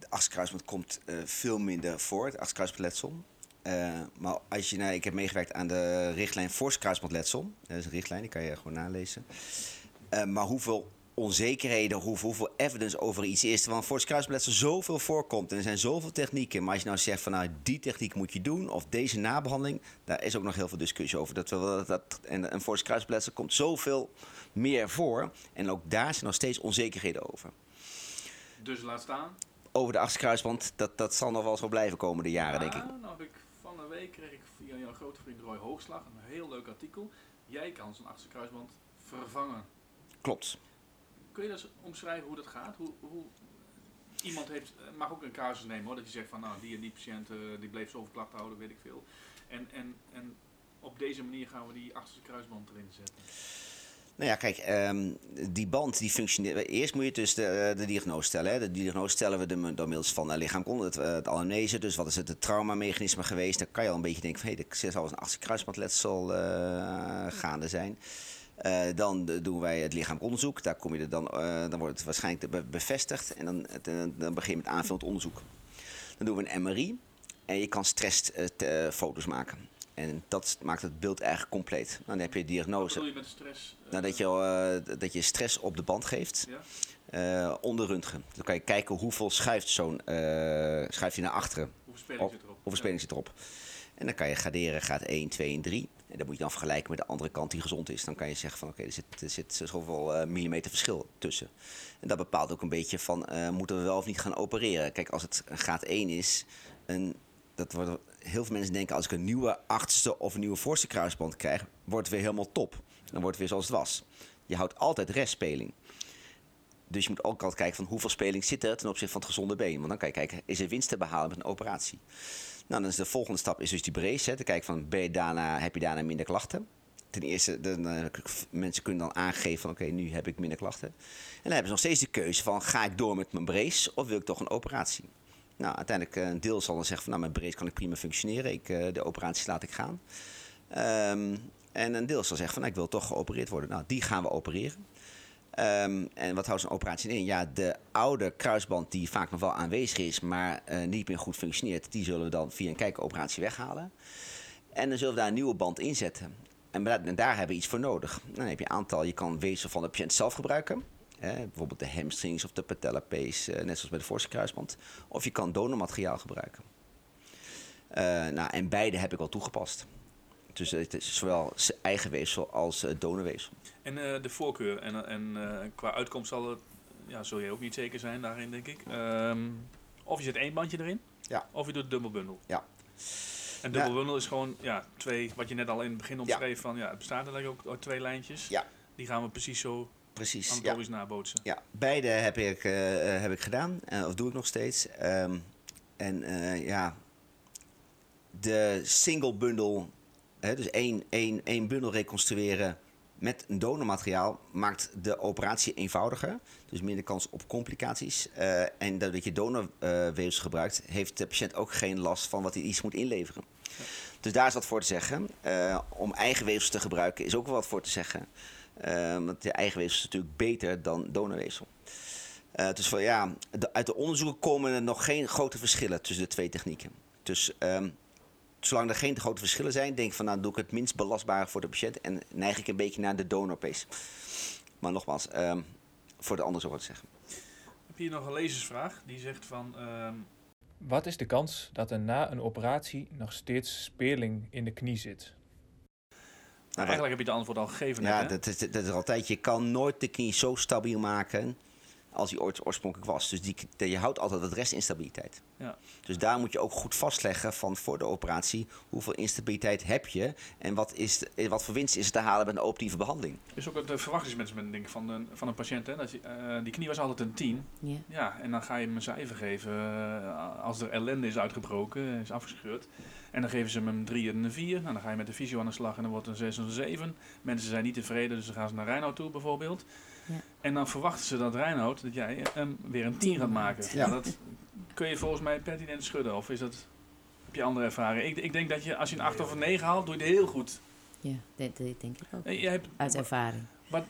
de achterkruisband komt eh, veel minder voor, het achterkruisbandletsel. Eh, maar als je naar, ik heb meegewerkt aan de richtlijn voor kruisbandletsel. Dat is een richtlijn, die kan je gewoon nalezen. Eh, maar hoeveel onzekerheden, hoeveel, hoeveel evidence over iets is. Want voor kruisbandletsel zoveel voorkomt en er zijn zoveel technieken. Maar als je nou zegt van nou die techniek moet je doen of deze nabehandeling, daar is ook nog heel veel discussie over. Dat, we, dat, en, en voor komt zoveel meer voor. En ook daar zijn nog steeds onzekerheden over Dus laat staan. over de achterkruisband, dat, dat zal nog wel zo blijven komen de jaren, denk ik. Nou heb ik van de week kreeg ik via jouw grote vriend Roy Hoogslag een heel leuk artikel. Jij kan zijn achterste kruisband vervangen. Klopt. Kun je dat omschrijven hoe dat gaat? Hoe, hoe iemand heeft, eh, mag ook een casus nemen hoor, dat je zegt van nou die en die patiënt eh, die bleef zoveel klachten houden, weet ik veel. En, en, en op deze manier gaan we die achterste kruisband erin zetten. Nou ja, kijk, ehm, die band die functioneert. Eerst moet je dus de, de diagnose stellen. Hè. De diagnose stellen we door middels van uh, lichaamkonde, het, het anamnese. Dus wat is het, het traumamechanisme geweest? Dan kan je al een beetje denken van hé, hey, er zal eens een achterkruisbandletsel uh, gaande zijn. Uh, dan doen wij het lichaamsonderzoek. Daar kom je er dan, uh, dan wordt het waarschijnlijk be bevestigd. En dan, het, dan begin je met aanvullend onderzoek. Dan doen we een MRI. En je kan stressfoto's maken. En dat maakt het beeld eigenlijk compleet. Dan heb je Wat diagnose. bedoel je met stress? eh, Nou, dat, je, eh, dat je stress op de band geeft Ja? eh, onder röntgen. Dan kan je kijken hoeveel schuift zo'n eh schuift hij naar achteren. Hoeveel speling zit erop? Hoeveel speling zit erop. En dan kan je graderen, gaat 1, 2 en 3. En dat moet je dan vergelijken met de andere kant die gezond is. Dan kan je zeggen van oké, er zit, er zit zoveel eh, millimeter verschil tussen. En dat bepaalt ook een beetje van eh, moeten we wel of niet gaan opereren. Kijk, als het graad 1 is, een, dat wordt, heel veel mensen denken als ik een nieuwe achtste of een nieuwe voorste kruisband krijg, wordt het weer helemaal top. Dan wordt het weer zoals het was. Je houdt altijd restspeling. Dus je moet ook altijd kijken van hoeveel speling zit er ten opzichte van het gezonde been. Want dan kan je kijken, is er winst te behalen met een operatie? Nou, dan is de volgende stap is dus die brace. Te kijken van, ben je daarna, heb je daarna minder klachten? Ten eerste, eh, mensen kunnen dan aangeven van, oké, nu heb ik minder klachten. En dan hebben ze nog steeds de keuze van, ga ik door met mijn brace of wil ik toch een operatie? Nou, uiteindelijk eh, een deel zal dan zeggen van, nou, mijn brace kan ik prima functioneren. Ik, eh, de operatie laat ik gaan. Ehm, en een deel zal zeggen van, nou, ik wil toch geopereerd worden. Nou, die gaan we opereren. Ehm, en wat houdt zo'n operatie in? Ja, de oude kruisband die vaak nog wel aanwezig is, maar eh, niet meer goed functioneert, die zullen we dan via een kijkoperatie weghalen. En dan zullen we daar een nieuwe band inzetten. En en daar hebben we iets voor nodig. Dan heb je een aantal, je kan weefsel van de patiënt zelf gebruiken. Bijvoorbeeld de hamstrings of de patellapees, eh, net zoals bij de voorste kruisband. Of je kan donormateriaal gebruiken. Eh, nou, en beide heb ik al toegepast. Dus het is zowel eigen weefsel als eh, donorweefsel. En eh, de voorkeur en, en eh, qua uitkomst zal het, ja, zul je ook niet zeker zijn daarin, denk ik. Ehm, of je zet één bandje erin, Ja. of je doet dubbel bundel. Ja. En dubbel bundel is gewoon ja, twee, wat je net al in het begin Ja. omschreef, van ja, het bestaat er ook uit twee lijntjes. Ja. Die gaan we precies zo Precies. Ja. anatomisch nabootsen. Ja, beide heb ik, heb ik gedaan, of doe ik nog steeds. Ehm, en ja, de single bundel, hè, dus één, één, één bundel reconstrueren met een donormateriaal maakt de operatie eenvoudiger. Dus minder kans op complicaties. Eh, en doordat je donorweefsel gebruikt, heeft de patiënt ook geen last van wat hij iets moet inleveren. Dus daar is wat voor te zeggen. Eh, om eigen weefsel te gebruiken is ook wel wat voor te zeggen. Eh, want de eigen weefsel is natuurlijk beter dan donorweefsel. Eh, dus van, ja, uit de onderzoeken komen er nog geen grote verschillen tussen de twee technieken. Dus ehm, zolang er geen grote verschillen zijn, denk ik van nou doe ik het minst belastbare voor de patiënt en neig ik een beetje naar de donorpace. Maar nogmaals, ehm, voor de ander zo wat te zeggen. Heb je hier nog een lezersvraag? Die zegt van, ehm, Wat is de kans dat er na een operatie nog steeds speling in de knie zit? Nou, eigenlijk heb je het antwoord al gegeven net, Ja, hè? dat is, dat is altijd. Je kan nooit de knie zo stabiel maken als die ooit oorspronkelijk was. Dus die, je houdt altijd wat restinstabiliteit. Ja. Dus daar moet je ook goed vastleggen van voor de operatie hoeveel instabiliteit heb je en wat, is de- wat voor winst is er te halen met een operatieve behandeling. is ook het verwachtingsmanagement denk ik, van, de, van een patiënt. Hè? Dat je, eh, die knie was altijd een 10. Ja. Ja, en dan ga je hem een cijfer geven eh, als er ellende is uitgebroken, is afgescheurd. En dan geven ze hem een 3 en een 4. Nou, dan ga je met de fysio aan de slag en dan wordt het een 6 en een 7. Mensen zijn niet tevreden, dus dan gaan ze naar Reinoud toe bijvoorbeeld. En dan verwachten ze dat Reinoud, dat jij hem weer een 10 gaat maken. Ja. Dat kun je volgens mij pertinent schudden, of is dat, heb je andere ervaring? Ik, ik denk dat je, als je een 8 of een 9 haalt, doe je het heel goed. Ja, dat, dat denk ik ook. Hebt, Uit ervaring. wat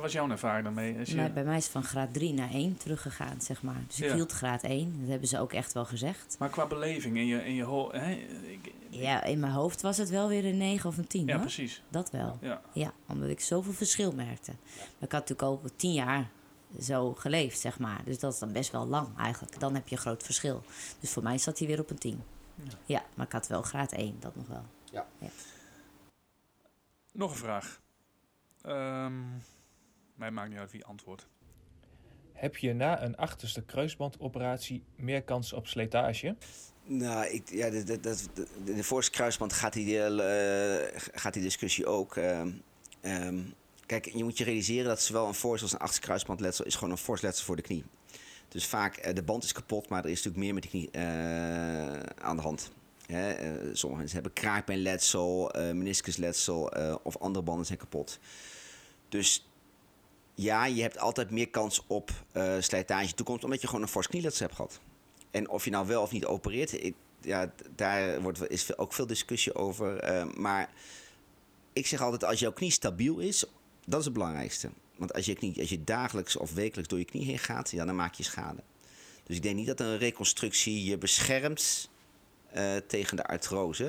was jouw ervaring daarmee? Als je, Maar bij mij is het van graad 3 naar 1 teruggegaan, zeg maar. Dus ik Ja. hield graad 1. Dat hebben ze ook echt wel gezegd. maar qua beleving in je, in je ho- hè? Ik- Ja, in mijn hoofd was het wel weer een 9 of een 10, ja, hoor. precies. Dat wel. Ja. Ja, omdat ik zoveel verschil merkte. Maar ik had natuurlijk ook 10 jaar zo geleefd, zeg maar. Dus dat is dan best wel lang eigenlijk. Dan heb je een groot verschil. Dus voor mij zat hij weer op een 10. Ja. Ja, maar ik had wel graad 1, dat nog wel. Nog een vraag. Ehm mij maakt niet uit wie antwoordt. Heb je na een achterste kruisbandoperatie meer kans op slijtage? Nou, ik, ja, de, de, de, de, voorste kruisband gaat die, eh, gaat die discussie ook. ehm, ehm, kijk, je moet je realiseren dat zowel een voorste als een achterste kruisbandletsel is gewoon een fors letsel voor de knie. Dus vaak, eh, de band is kapot, maar er is natuurlijk meer met de knie eh, aan de hand. Hè, eh, sommige hebben kraakbeenletsel, eh meniscusletsel eh, of andere banden zijn kapot. Dus ja, je hebt altijd meer kans op eh, slijtage in de toekomst, omdat je gewoon een fors knieletsel hebt gehad. En of je nou wel of niet opereert, ja, daar wordt, is ook veel discussie over. eh, maar ik zeg altijd, als jouw knie stabiel is, dat is het belangrijkste. Want als je, knie, als je dagelijks of wekelijks door je knie heen gaat, ja, dan maak je schade. Dus ik denk niet dat een reconstructie je beschermt eh, tegen de artrose.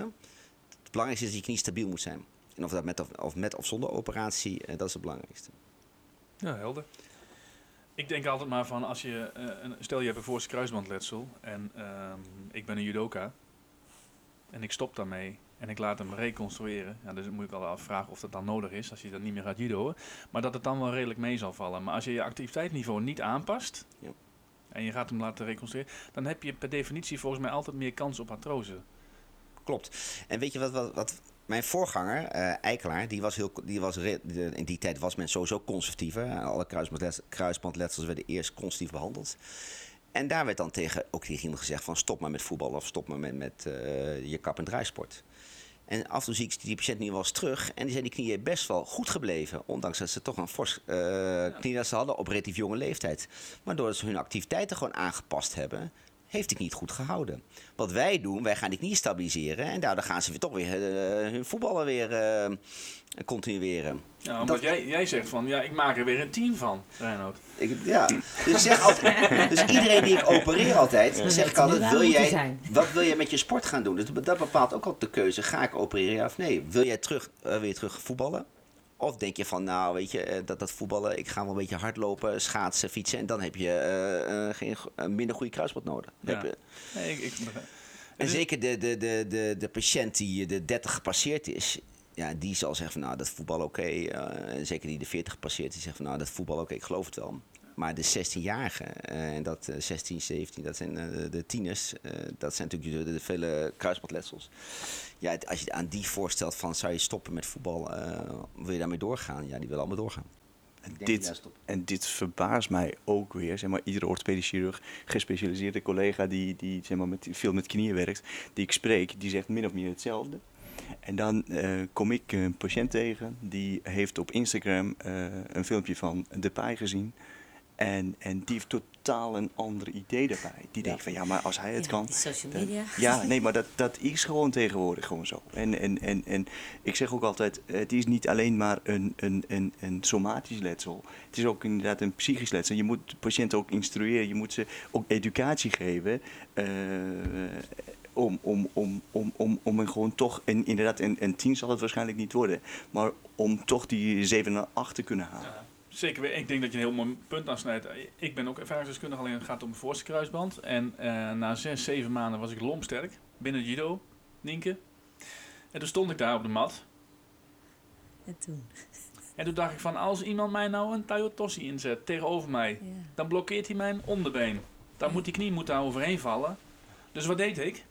Het belangrijkste is dat je knie stabiel moet zijn. En of dat met of, of, met of zonder operatie, eh, dat is het belangrijkste. Ja, helder. Ik denk altijd maar van als je, eh, stel je hebt een voorste kruisbandletsel en ehm, ik ben een judoka en ik stop daarmee en ik laat hem reconstrueren. Ja, dus dan moet ik al afvragen of dat dan nodig is als je dat niet meer gaat judoën. Maar dat het dan wel redelijk mee zal vallen. Maar als je je activiteitsniveau niet aanpast Ja. en je gaat hem laten reconstrueren, dan heb je per definitie volgens mij altijd meer kans op artrose. Klopt. En weet je wat, wat, wat mijn voorganger, eh Eikelaar, die was heel, die was in die tijd was men sowieso conservatiever. Alle kruisbandletsels, kruisbandletsels werden eerst conservatief behandeld. En daar werd dan tegen ook iemand gezegd van stop maar met voetballen of stop maar met, met eh, je kap- en draaisport. En af en toe zie ik die patiënt nu wel eens terug. En die zijn die knieën best wel goed gebleven. Ondanks dat ze toch een fors eh knieletsel hadden op relatief jonge leeftijd. Maar doordat ze hun activiteiten gewoon aangepast hebben, heeft die knie het goed gehouden. Wat wij doen, wij gaan die knie stabiliseren. En daardoor gaan ze weer toch weer eh, hun voetballen weer eh, continueren. Ja, omdat Dat- jij, jij zegt van ja, ik maak er weer een team van, Reinoud. Ik, ja, dus, ik zeg altijd, dus iedereen die ik opereer altijd, dan zeg ik altijd, wil jij, wat wil jij met je sport gaan doen? Dus dat bepaalt ook altijd de keuze, ga ik opereren ja of nee? Wil jij terug, eh, weer terug voetballen? Of denk je van, nou weet je, eh, dat, dat voetballen, ik ga wel een beetje hardlopen, schaatsen, fietsen en dan heb je eh, eh, geen, een minder goede kruisband nodig. Ja. Je- Nee, ik, ik, En zeker de, de, de, de, de patiënt die de 30 gepasseerd is, ja, die zal zeggen van nou dat voetbal oké. en zeker die de 40 gepasseerd, die zegt van nou dat voetbal oké, ik geloof het wel. Maar de 16-jarigen, eh, en dat eh, 16, 17, dat zijn de tieners, dat zijn natuurlijk de, de vele kruisbandletsels. Ja, het- als je aan die voorstelt van zou je stoppen met voetbal, eh, wil je daarmee doorgaan? Ja, die willen allemaal doorgaan. En dit, en dit verbaast mij ook weer. Zeg maar, iedere orthopedisch chirurg, gespecialiseerde collega die, die zeg maar, met, veel met knieën werkt, die ik spreek, die zegt min of meer hetzelfde. En dan eh, kom ik een patiënt tegen die heeft op Instagram eh, een filmpje van de paai gezien. En, en die heeft totaal een ander idee daarbij. Die denkt van ja, maar als hij het Ja, kan. social dan- media. ja, nee, maar dat, dat is gewoon tegenwoordig gewoon zo. En, en, en, en ik zeg ook altijd, het is niet alleen maar een, een, een, een somatisch letsel. Het is ook inderdaad een psychisch letsel. Je moet de patiënt ook instrueren, je moet ze ook educatie geven. eh, om, om, om, om, om, om een gewoon toch, en inderdaad, een, een 10 zal het waarschijnlijk niet worden. Maar om toch die 7 naar 8 te kunnen halen. Zeker. Ik denk dat je een heel mooi punt aansnijdt. Ik ben ook ervaringsdeskundige, alleen het gaat om mijn voorste kruisband. En eh, na zes, zeven maanden was ik lompsterk binnen judo, Nienke. En toen stond ik daar op de mat. En toen. En toen dacht ik van, als iemand mij nou een Tayo Tossi inzet tegenover mij, Ja. dan blokkeert hij mijn onderbeen. Dan moet die knie moet daar overheen vallen. Dus wat deed ik?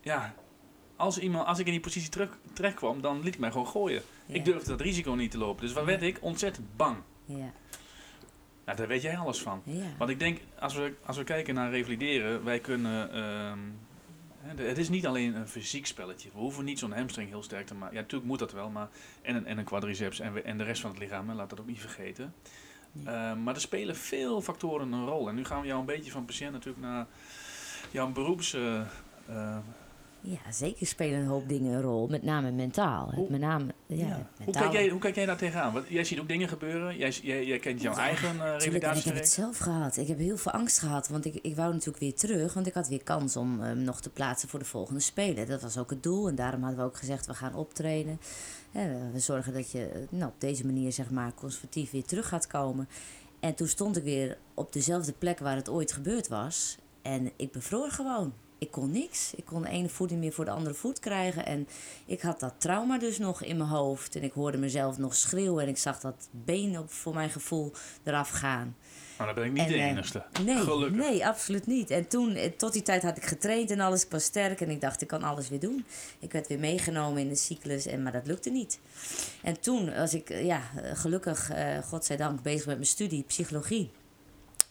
Ja, als, iemand, als ik in die positie terug, terecht kwam, dan liet ik mij gewoon gooien. Ja. Ik durfde dat risico niet te lopen. Dus wat werd ik? Ontzettend bang. Ja. Nou, daar weet jij alles van. Ja. Want ik denk, als we, als we kijken naar revalideren, wij kunnen... ehm, het is niet alleen een fysiek spelletje. We hoeven niet zo'n hamstring heel sterk te maken. Ja, natuurlijk moet dat wel, maar... En een, en een quadriceps en, we- en de rest van het lichaam, hè, laat dat ook niet vergeten. Ehm, maar er spelen veel factoren een rol. En nu gaan we jou een beetje van patiënt natuurlijk naar jouw beroeps... eh, eh, ja, zeker spelen een hoop dingen een rol. Met name mentaal. Hoe- met name, ja, Hoe, kijk jij, hoe kijk jij daar tegenaan? Want jij ziet ook dingen gebeuren. Jij, jij, jij kent jouw Ja, eigen uh, ik heb het zelf gehad. Ik heb heel veel angst gehad, want ik, ik wou natuurlijk weer terug. Want ik had weer kans om hem nog te plaatsen voor de volgende Spelen. Dat was ook het doel. En daarom hadden we ook gezegd, we gaan optreden. We zorgen dat je eh, nou, op deze manier, zeg maar, conservatief weer terug gaat komen. En toen stond ik weer op dezelfde plek waar het ooit gebeurd was. En ik bevroor gewoon. Ik kon niks. Ik kon de ene voet niet meer voor de andere voet krijgen. En ik had dat trauma dus nog in mijn hoofd. En ik hoorde mezelf nog schreeuwen. En ik zag dat been op, voor mijn gevoel eraf gaan. Maar dan ben ik niet En, de eh, enige. Nee, Gelukkig. nee, absoluut niet. En toen, eh, tot die tijd had ik getraind en alles. Ik was sterk en ik dacht, ik kan alles weer doen. Ik werd weer meegenomen in de cyclus, en, maar dat lukte niet. En toen was ik, eh, ja, gelukkig, eh godzijdank, bezig met mijn studie psychologie.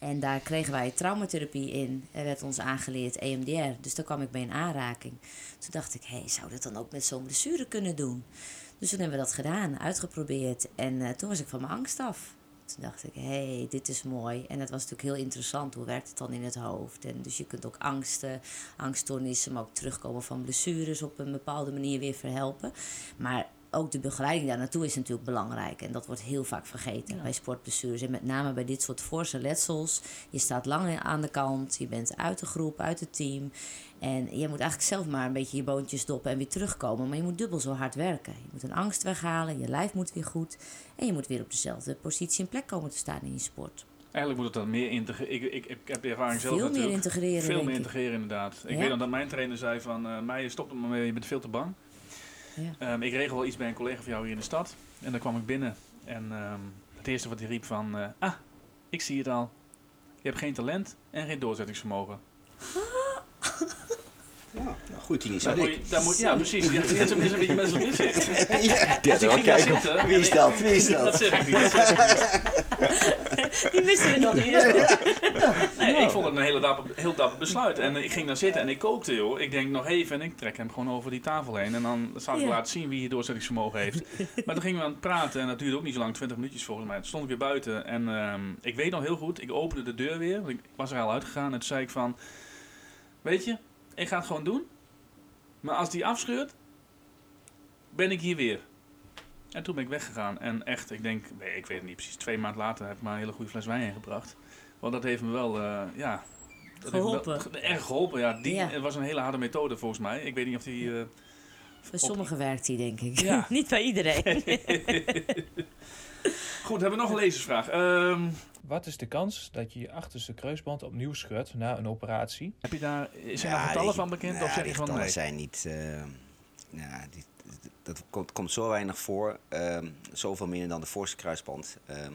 En daar kregen wij traumatherapie in. Er werd ons aangeleerd EMDR. Dus daar kwam ik mee in aanraking. Toen dacht ik, hey, zou dat dan ook met zo'n blessure kunnen doen? Dus toen hebben we dat gedaan, uitgeprobeerd. En eh, toen was ik van mijn angst af. Toen dacht ik, hé, hey, dit is mooi. En dat was natuurlijk heel interessant. Hoe werkt het dan in het hoofd? En dus je kunt ook angsten, angststoornissen, maar ook terugkomen van blessures op een bepaalde manier weer verhelpen. Maar ook de begeleiding daar naartoe is natuurlijk belangrijk. En dat wordt heel vaak vergeten bij sportbestuurders. En met name bij dit soort forse letsels. Je staat lang aan de kant, je bent uit de groep, uit het team. En je moet eigenlijk zelf maar een beetje je boontjes doppen en weer terugkomen. Maar je moet dubbel zo hard werken. Je moet een angst weghalen, je lijf moet weer goed. En je moet weer op dezelfde positie en plek komen te staan in je sport. Eigenlijk moet het dan meer integreren. Ik, ik, ik heb de ervaring zelf Veel meer integreren, Veel meer integreren inderdaad. Ik Ja. weet nog dat mijn trainer zei van... eh mij stop er maar mee, je bent veel te bang. Ja. Ehm, ik regel wel iets bij een collega van jou hier in de stad. En dan kwam ik binnen. En ehm, het eerste wat hij riep van... eh, ah, ik zie het al. Je hebt geen talent en geen doorzettingsvermogen. Ja, nou, goed, die Daar moet je, daar moet, ja, precies. Dit is een, beetje met zo'n inzicht. ja, Dus ik ging daar zitten. Wie is dat? Wie is Dat dat? zeg ik niet. Niet. Die wisten we nog niet. Nee, ik vond het een hele dapper, heel dapper besluit. En ik ging daar zitten en ik kookte, joh. Ik denk nog even en ik trek hem gewoon over die tafel heen. En dan zal ik Ja. laten zien wie hier doorzettingsvermogen heeft. maar toen gingen we aan het praten en dat duurde ook niet zo lang, 20 minuutjes volgens mij. Toen stond ik weer buiten en ehm, ik weet nog heel goed, ik opende de deur weer. Want ik was er al uitgegaan en toen zei ik van... Weet je, ik ga het gewoon doen. Maar als die afscheurt, ben ik hier weer. En toen ben ik weggegaan. En echt, ik denk, nee, ik weet het niet precies. Twee maanden later heb ik maar een hele goede fles wijn ingebracht. Want dat heeft me wel, eh, ja... dat wel Geholpen. ge- erg geholpen, ja. Die, Ja. Was een hele harde methode volgens mij. Ik weet niet of die... eh, Voor sommigen werkt die, denk ik. Ja. niet bij iedereen. Goed, hebben we nog een lezersvraag. Ehm, Wat is de kans dat je je achterste kruisband opnieuw scheurt na een operatie? heb je daar, zijn daar getallen die- van bekend? nou, of zeg die van getallen nee? zijn niet... ja, die, dat komt, komt zo weinig voor. ehm, zoveel minder dan de voorste kruisband. ehm,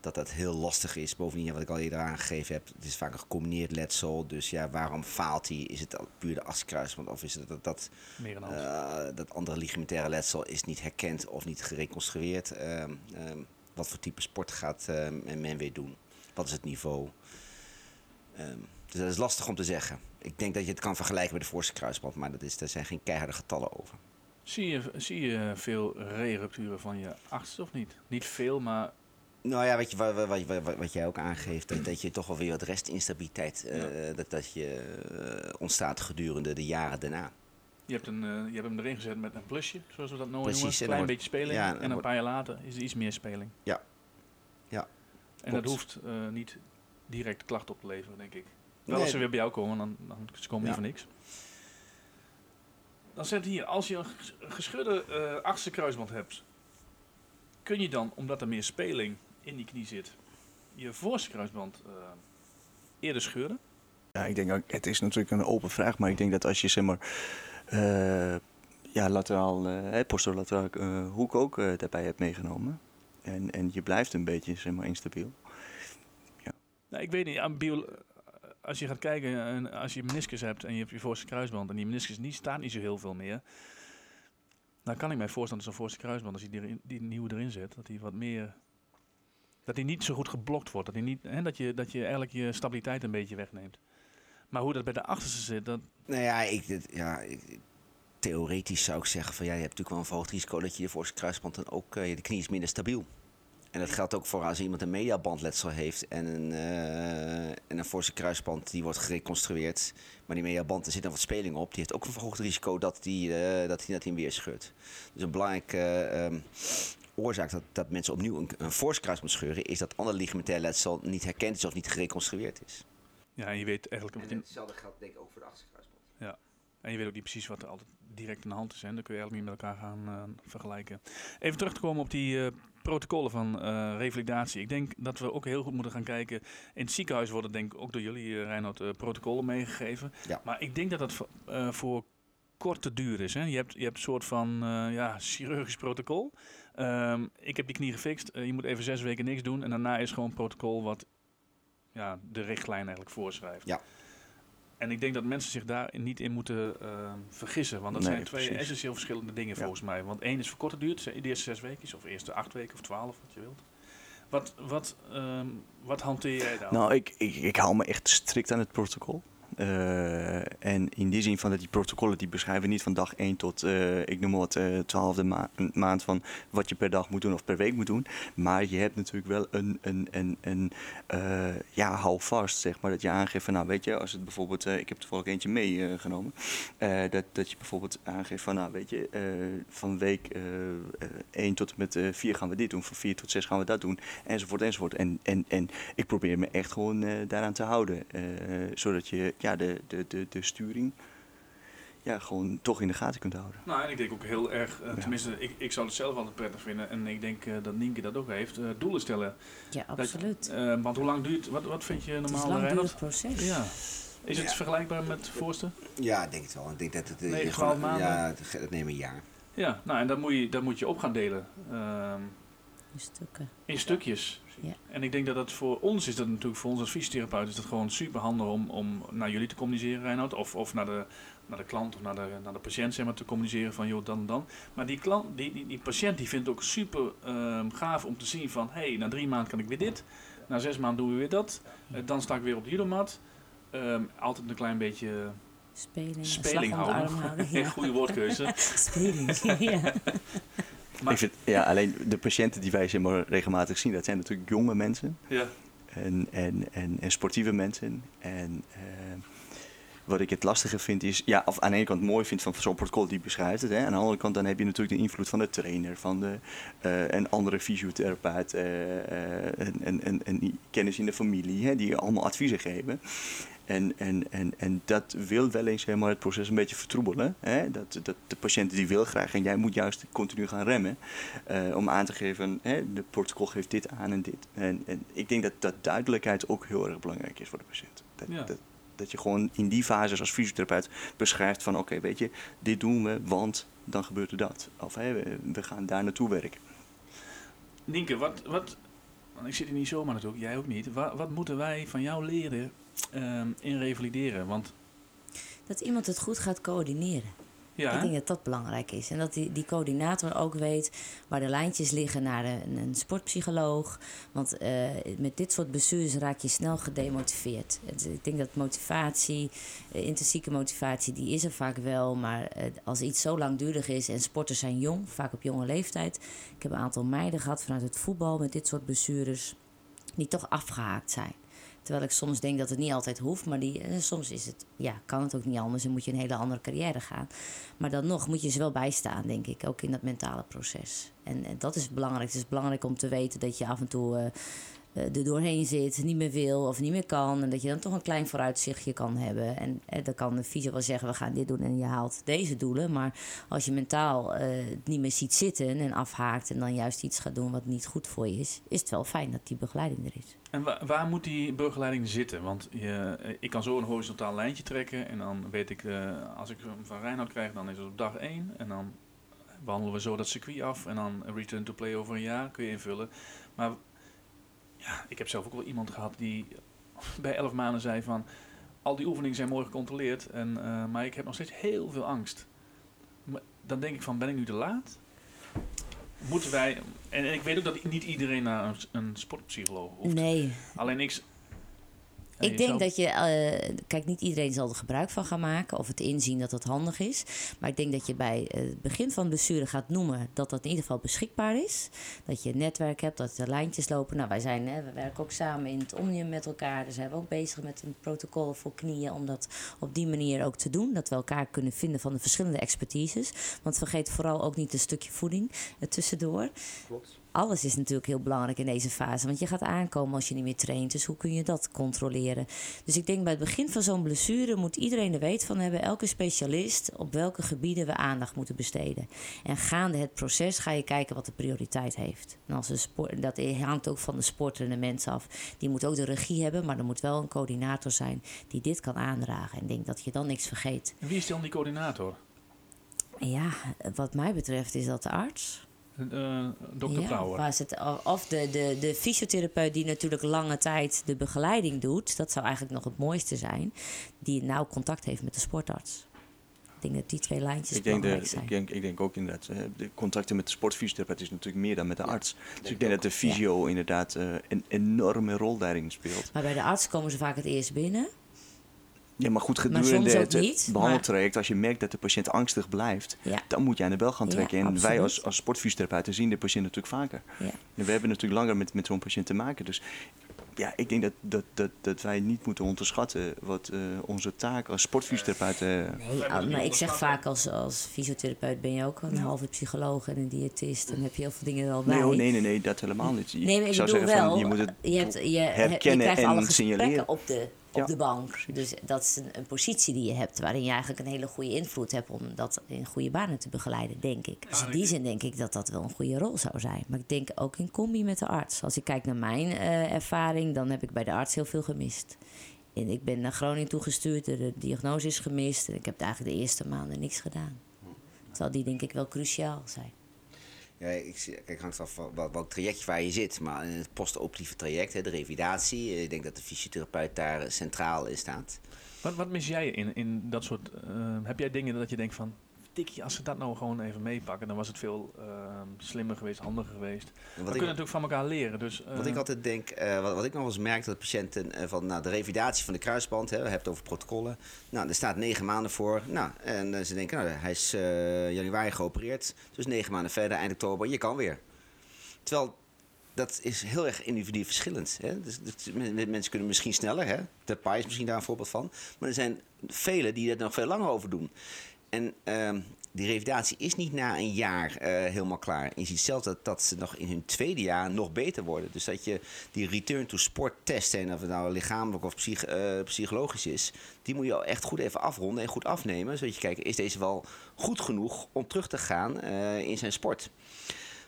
dat dat heel lastig is. Bovendien, wat ik al eerder aangegeven heb, het is vaak een gecombineerd letsel. Dus ja, waarom faalt hij? Is het puur de achterkruisband of is het dat, dat, Meer dan hand. eh, dat andere ligamentaire letsel is niet herkend of niet gereconstrueerd? Ehm, ehm, wat voor type sport gaat ehm, men weer doen? Wat is het niveau? Ehm, dus dat is lastig om te zeggen. Ik denk dat je het kan vergelijken met de voorste kruisband, maar dat is, daar zijn geen keiharde getallen over. Zie, je, zie je veel re-rupturen van je achterste of niet? Niet veel, maar Nou ja, wat, je, wat, wat, wat, wat jij ook aangeeft, dat, dat je toch wel weer wat restinstabiliteit eh, dat, dat je, eh, ontstaat gedurende de jaren daarna. Je hebt, een, eh, je hebt hem erin gezet met een plusje, zoals we dat Precies, noemen. en Een klein beetje speling. ja, en een paar jaar later is er iets meer speling. Ja. Ja, En dat hoeft eh, niet direct klachten op te leveren, denk ik. Wel Nee. als ze weer bij jou komen, dan, dan ze komen Ja. niet voor niks. Dan zet hier, als je een ges- gescheurde eh achterste kruisband hebt, kun je dan, omdat er meer speling in die knie zit, je voorste kruisband eh, eerder scheuren? Ja, ik denk ook, het is natuurlijk een open vraag, maar ik denk dat als je zeg maar, ja, lateraal, eh posterolateral eh, hoek ook eh, daarbij hebt meegenomen. En, en je blijft een beetje zeg maar, instabiel. Nou, ik weet niet, aan als je gaat kijken, en als je meniscus hebt en je hebt je voorste kruisband en die meniscus niet, staat niet zo heel veel meer. Dan kan ik mij voorstellen dat zo'n voorste kruisband, als je die, die nieuwe erin zet, dat die wat meer, dat die niet zo goed geblokt wordt. Dat, die niet, hè, dat, je, dat je eigenlijk je stabiliteit een beetje wegneemt. Maar hoe dat bij de achterste zit, dat, Nou ja, ik, ja theoretisch zou ik zeggen van ja, je hebt natuurlijk wel een verhoogd risico dat je je voorste kruisband dan ook, eh, de knie is minder stabiel. En dat geldt ook voor als iemand een mediabandletsel heeft en een, eh en een voorste kruisband die wordt gereconstrueerd. Maar die mediaband, er zit nog wat speling op. Die heeft ook een verhoogd risico dat die, eh, dat die, dat hem weer scheurt. Dus een belangrijke eh, ehm, oorzaak dat, dat mensen opnieuw een, een voorste kruisband scheuren... is dat ander ligamentair letsel niet herkend is of niet gereconstrueerd is. Ja, en je weet eigenlijk in- hetzelfde geldt denk ik ook voor de achterkruisband. En je weet ook niet precies wat er altijd direct aan de hand is. Hè? Dan kun je eigenlijk niet met elkaar gaan eh, vergelijken. Even terug te komen op die eh, protocollen van eh, revalidatie. Ik denk dat we ook heel goed moeten gaan kijken. In het ziekenhuis worden denk ik ook door jullie, uh, Reinhard, eh, protocollen meegegeven. Ja. Maar ik denk dat dat voor, eh, voor korte duur is. Hè? Je, hebt, je hebt een soort van eh, ja, chirurgisch protocol. Ehm, ik heb die knie gefixt. Je moet even zes weken niks doen. En daarna is gewoon een protocol wat ja, de richtlijn eigenlijk voorschrijft. Ja. En ik denk dat mensen zich daar niet in moeten eh, vergissen. Want dat Nee, zijn twee precies. essentieel verschillende dingen Ja. volgens mij. Want één is voor korte duur, de eerste zes weken, of de eerste acht weken of twaalf, wat je wilt. Wat, wat, ehm, wat hanteer jij dan? Nou, ik, ik, ik hou me echt strikt aan het protocol. Eh, en in die zin van dat die protocollen die beschrijven niet van dag 1 tot, eh, ik noem maar wat, eh, twaalfde ma maand van wat je per dag moet doen of per week moet doen. Maar je hebt natuurlijk wel een, een, een, een ja, hou vast, zeg maar. Dat je aangeeft van, nou weet je, als het bijvoorbeeld, ik heb toevallig eentje meegenomen. dat, dat je bijvoorbeeld aangeeft van, nou weet je, van week eh 1 tot met 4 gaan we dit doen. Van 4 tot 6 gaan we dat doen. Enzovoort, enzovoort. En, en, en ik probeer me echt gewoon daaraan te houden. zodat je ja, de, de, de, de sturing ja, gewoon toch in de gaten kunt houden. Nou, en ik denk ook heel erg, eh, tenminste, ik, ik zou het zelf altijd prettig vinden. En ik denk eh, dat Nienke dat ook heeft. eh, doelen stellen. Ja, Dat- absoluut. want hoe lang duurt, wat, wat vind je het is normaal, een langdurig Reinhard? proces. Ja. Is het Ja. vergelijkbaar met Voorsten? Ja, ik denk het wel. Ik denk dat het... Negen, gewoon- maanden? Ja, het- dat neemt een jaar. Ja, nou en dat moet je, dat moet je op gaan delen. ehm, In stukken. in stukjes. Ja. En ik denk dat dat voor ons is dat natuurlijk, voor ons als fysiotherapeut is dat gewoon super handig om, om naar jullie te communiceren, Reinhard. Of, of naar, de, naar de klant of naar de, naar de patiënt zeg maar, te communiceren van joh, dan en dan. Maar die, klant, die, die, die patiënt die vindt het ook super ehm, gaaf om te zien van hé, hey, na drie maanden kan ik weer dit. Na zes maanden doen we weer dat. Eh, dan sta ik weer op de judomat. Ehm, altijd een klein beetje Speling. een speling arm houden. Ja. goede woordkeuze. Speling. ja. Maar- Ik vind, ja, alleen de patiënten die wij zeg regelmatig zien, dat zijn natuurlijk jonge mensen. Ja. en, en, en, en sportieve mensen. En eh, wat ik het lastige vind is, ja, of aan de ene kant mooi vind van zo'n protocol die beschrijft het. Hè, aan de andere kant dan heb je natuurlijk de invloed van de trainer, van de eh, een andere fysiotherapeut, eh, eh, en, en, en, en kennis in de familie, hè, die allemaal adviezen geven. En, en, en, en dat wil wel eens zeg maar, het proces een beetje vertroebelen. Hè? Dat, dat de patiënt die wil graag en jij moet juist continu gaan remmen. eh, om aan te geven, hè, de protocol geeft dit aan en dit. En, en ik denk dat, dat duidelijkheid ook heel erg belangrijk is voor de patiënt. Dat, Ja. dat, dat je gewoon in die fase als fysiotherapeut beschrijft van oké, weet je, dit doen we, want dan gebeurt er dat. Of hè, we, we gaan daar naartoe werken. Nienke, wat, wat, want ik zit hier niet zomaar natuurlijk, jij ook niet. Wat, wat moeten wij van jou leren ehm, in revalideren? Want Dat iemand het goed gaat coördineren. ja, Ik denk dat dat belangrijk is. En dat die, die coördinator ook weet waar de lijntjes liggen naar een, een sportpsycholoog. Want eh, met dit soort blessures raak je snel gedemotiveerd. Ik denk dat motivatie, eh, intrinsieke motivatie, die is er vaak wel. Maar eh, als iets zo langdurig is en sporters zijn jong, vaak op jonge leeftijd. Ik heb een aantal meiden gehad vanuit het voetbal met dit soort blessures. Die toch afgehaakt zijn. Terwijl ik soms denk dat het niet altijd hoeft, maar die, eh, soms is het, ja, kan het ook niet anders en moet je een hele andere carrière gaan. Maar dan nog moet je ze wel bijstaan, denk ik, ook in dat mentale proces. En, en dat is belangrijk. Het is belangrijk om te weten dat je af en toe eh, er doorheen zit, niet meer wil of niet meer kan. En dat je dan toch een klein vooruitzichtje kan hebben. En eh, dan kan de fysio wel zeggen, we gaan dit doen en je haalt deze doelen. Maar als je mentaal eh, niet meer ziet zitten en afhaakt en dan juist iets gaat doen wat niet goed voor je is, is het wel fijn dat die begeleiding er is. en wa- waar moet die begeleiding zitten? Want je, eh, ik kan zo een horizontaal lijntje trekken en dan weet ik, eh, als ik hem van Reinhard krijg, dan is het op dag 1. En dan wandelen we zo dat circuit af en dan return to play over een jaar kun je invullen. Maar ja, ik heb zelf ook wel iemand gehad die bij 11 maanden zei van, al die oefeningen zijn mooi gecontroleerd, en, eh, maar ik heb nog steeds heel veel angst. Maar dan denk ik van, ben ik nu te laat? Moeten wij, en ik weet ook dat niet iedereen naar een, een sportpsycholoog hoeft. Nee, Alleen ik. Ik denk dat je, eh, kijk, niet iedereen zal er gebruik van gaan maken of het inzien dat dat handig is. Maar ik denk dat je bij het begin van blessure gaat noemen dat dat in ieder geval beschikbaar is. Dat je een netwerk hebt, dat er lijntjes lopen. Nou, wij zijn, hè, we werken ook samen in het Omnium met elkaar. Dus zijn we ook bezig met een protocol voor knieën om dat op die manier ook te doen. Dat we elkaar kunnen vinden van de verschillende expertises. Want vergeet vooral ook niet een stukje voeding eh, tussendoor Klopt. Alles is natuurlijk heel belangrijk in deze fase. Want je gaat aankomen als je niet meer traint. Dus hoe kun je dat controleren? Dus ik denk bij het begin van zo'n blessure moet iedereen er weet van hebben. Elke specialist op welke gebieden we aandacht moeten besteden. En gaande het proces ga je kijken wat de prioriteit heeft. En als een sport, dat hangt ook van de sporter en de mensen af. Die moet ook de regie hebben, maar er moet wel een coördinator zijn die dit kan aandragen. En ik denk dat je dan niks vergeet. En wie is dan die coördinator? Ja, wat mij betreft is dat de arts. Dokter Ja, Brouwer. het- of de, de, de fysiotherapeut die natuurlijk lange tijd de begeleiding doet. Dat zou eigenlijk nog het mooiste zijn. Die nauw contact heeft met de sportarts. Ik denk dat die twee lijntjes Ik denk, de, belangrijk zijn. ik, denk, ik denk ook inderdaad, de contacten met de sportfysiotherapeut is natuurlijk meer dan met de arts. Dus ik denk dat de fysio inderdaad eh, een enorme rol daarin speelt. Maar bij de arts komen ze vaak het eerst binnen. Ja, maar goed, gedurende het eh, niet, behandeltraject, als je merkt dat de patiënt angstig blijft, Ja. dan moet je aan de bel gaan Ja, trekken. en wij als, als sportfysiotherapeuten zien de patiënt natuurlijk vaker. Ja. En we hebben natuurlijk langer met, met zo'n patiënt te maken. Dus ja, ik denk dat, dat, dat, dat wij niet moeten onderschatten wat eh, onze taak als sportfysiotherapeuten... Nee, al- maar ik zeg vaak als, als fysiotherapeut ben je ook een halve psycholoog en een diëtist. Dan heb je heel veel dingen al bij. Nee, nee, nee, nee, dat helemaal niet. Je- Nee, maar ik zou zeggen wel, van, je moet het je, hebt, je, herkennen je en alle signaleren. op de, op Ja, de bank. Dus dat is een, een positie die je hebt waarin je eigenlijk een hele goede invloed hebt om dat in goede banen te begeleiden, denk ik. Dus in die zin denk ik dat dat wel een goede rol zou zijn. Maar ik denk ook in combi met de arts. Als ik kijk naar mijn eh, ervaring, dan heb ik bij de arts heel veel gemist. En ik ben naar Groningen toegestuurd, de, de diagnose is gemist. En ik heb eigenlijk de eerste maanden niks gedaan. Terwijl die denk ik wel cruciaal zijn. Ja, ik, kijk, hangt af van wel- welk traject waar je zit. Maar in het postoperatieve traject, hè, de revalidatie, eh, ik denk dat de fysiotherapeut daar eh, centraal in staat. Wat, wat mis jij in, in dat soort... eh, heb jij dingen dat je denkt van... Tikkie, als ze dat nou gewoon even meepakken, dan was het veel eh, slimmer geweest, handiger geweest. We kunnen natuurlijk van elkaar leren. Dus, eh, wat ik altijd denk, eh, wat, wat ik nog wel eens merk, dat patiënten eh, van nou, de revalidatie van de kruisband, hè, we hebben het over protocollen. Nou, er staat negen maanden voor. Nou, en ze denken, nou, hij is januari geopereerd. Dus negen maanden verder, eind oktober, je kan weer. Terwijl dat is heel erg individueel verschillend. Hè? Dus, dus men- men- mensen kunnen misschien sneller, hè? de PAI is misschien daar een voorbeeld van. Maar er zijn velen die er nog veel langer over doen. En ehm, die revalidatie is niet na een jaar eh, helemaal klaar. Je ziet zelfs dat, dat ze nog in hun tweede jaar nog beter worden. Dus dat je die return to sport testen, en of het nou lichamelijk of psych- eh, psychologisch is, die moet je al echt goed even afronden en goed afnemen. Zodat je kijkt, is deze wel goed genoeg om terug te gaan eh, in zijn sport?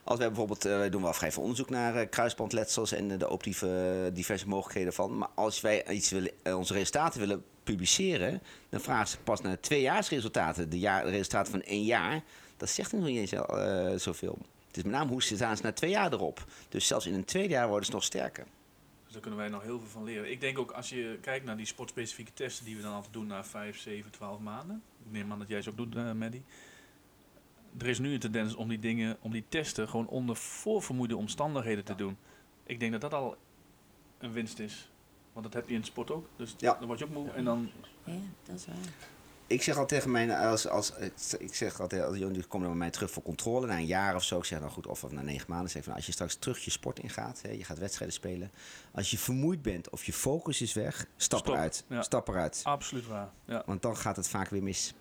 Als wij bijvoorbeeld, wij doen wel vrij veel onderzoek naar kruisbandletsels en de optieve diverse mogelijkheden van. Maar als wij iets willen, onze resultaten willen publiceren, dan vragen ze pas naar tweejaarsresultaten. De, jaar, de resultaten van één jaar, dat zegt nog niet eens eh, zoveel. Het is met name hoe ze staan ze na twee jaar erop. Dus zelfs in een tweede jaar worden ze nog sterker. Dus daar kunnen wij nog heel veel van leren. Ik denk ook als je kijkt naar die sportspecifieke testen die we dan altijd doen na 5, 7, 12 maanden. Ik neem aan dat jij ze ook doet, eh Maddie. Er is nu een tendens om die dingen, om die testen gewoon onder voorvermoeide omstandigheden te doen. Ik denk dat dat al een winst is. Want dat heb je in het sport ook. Dus Ja. dan word je ook moe. En dan, Ja, dat is waar. Ik zeg al tegen mijn, als, als, ik zeg altijd, als jullie komen bij mij terug voor controle na een jaar of zo. Ik zeg nou goed, of na negen maanden. Zeg ik van, als je straks terug je sport ingaat, hè, je gaat wedstrijden spelen. Als je vermoeid bent of je focus is weg, stap Stop, eruit. ja. Stap eruit. absoluut waar. Ja. Want dan gaat het vaak weer mis.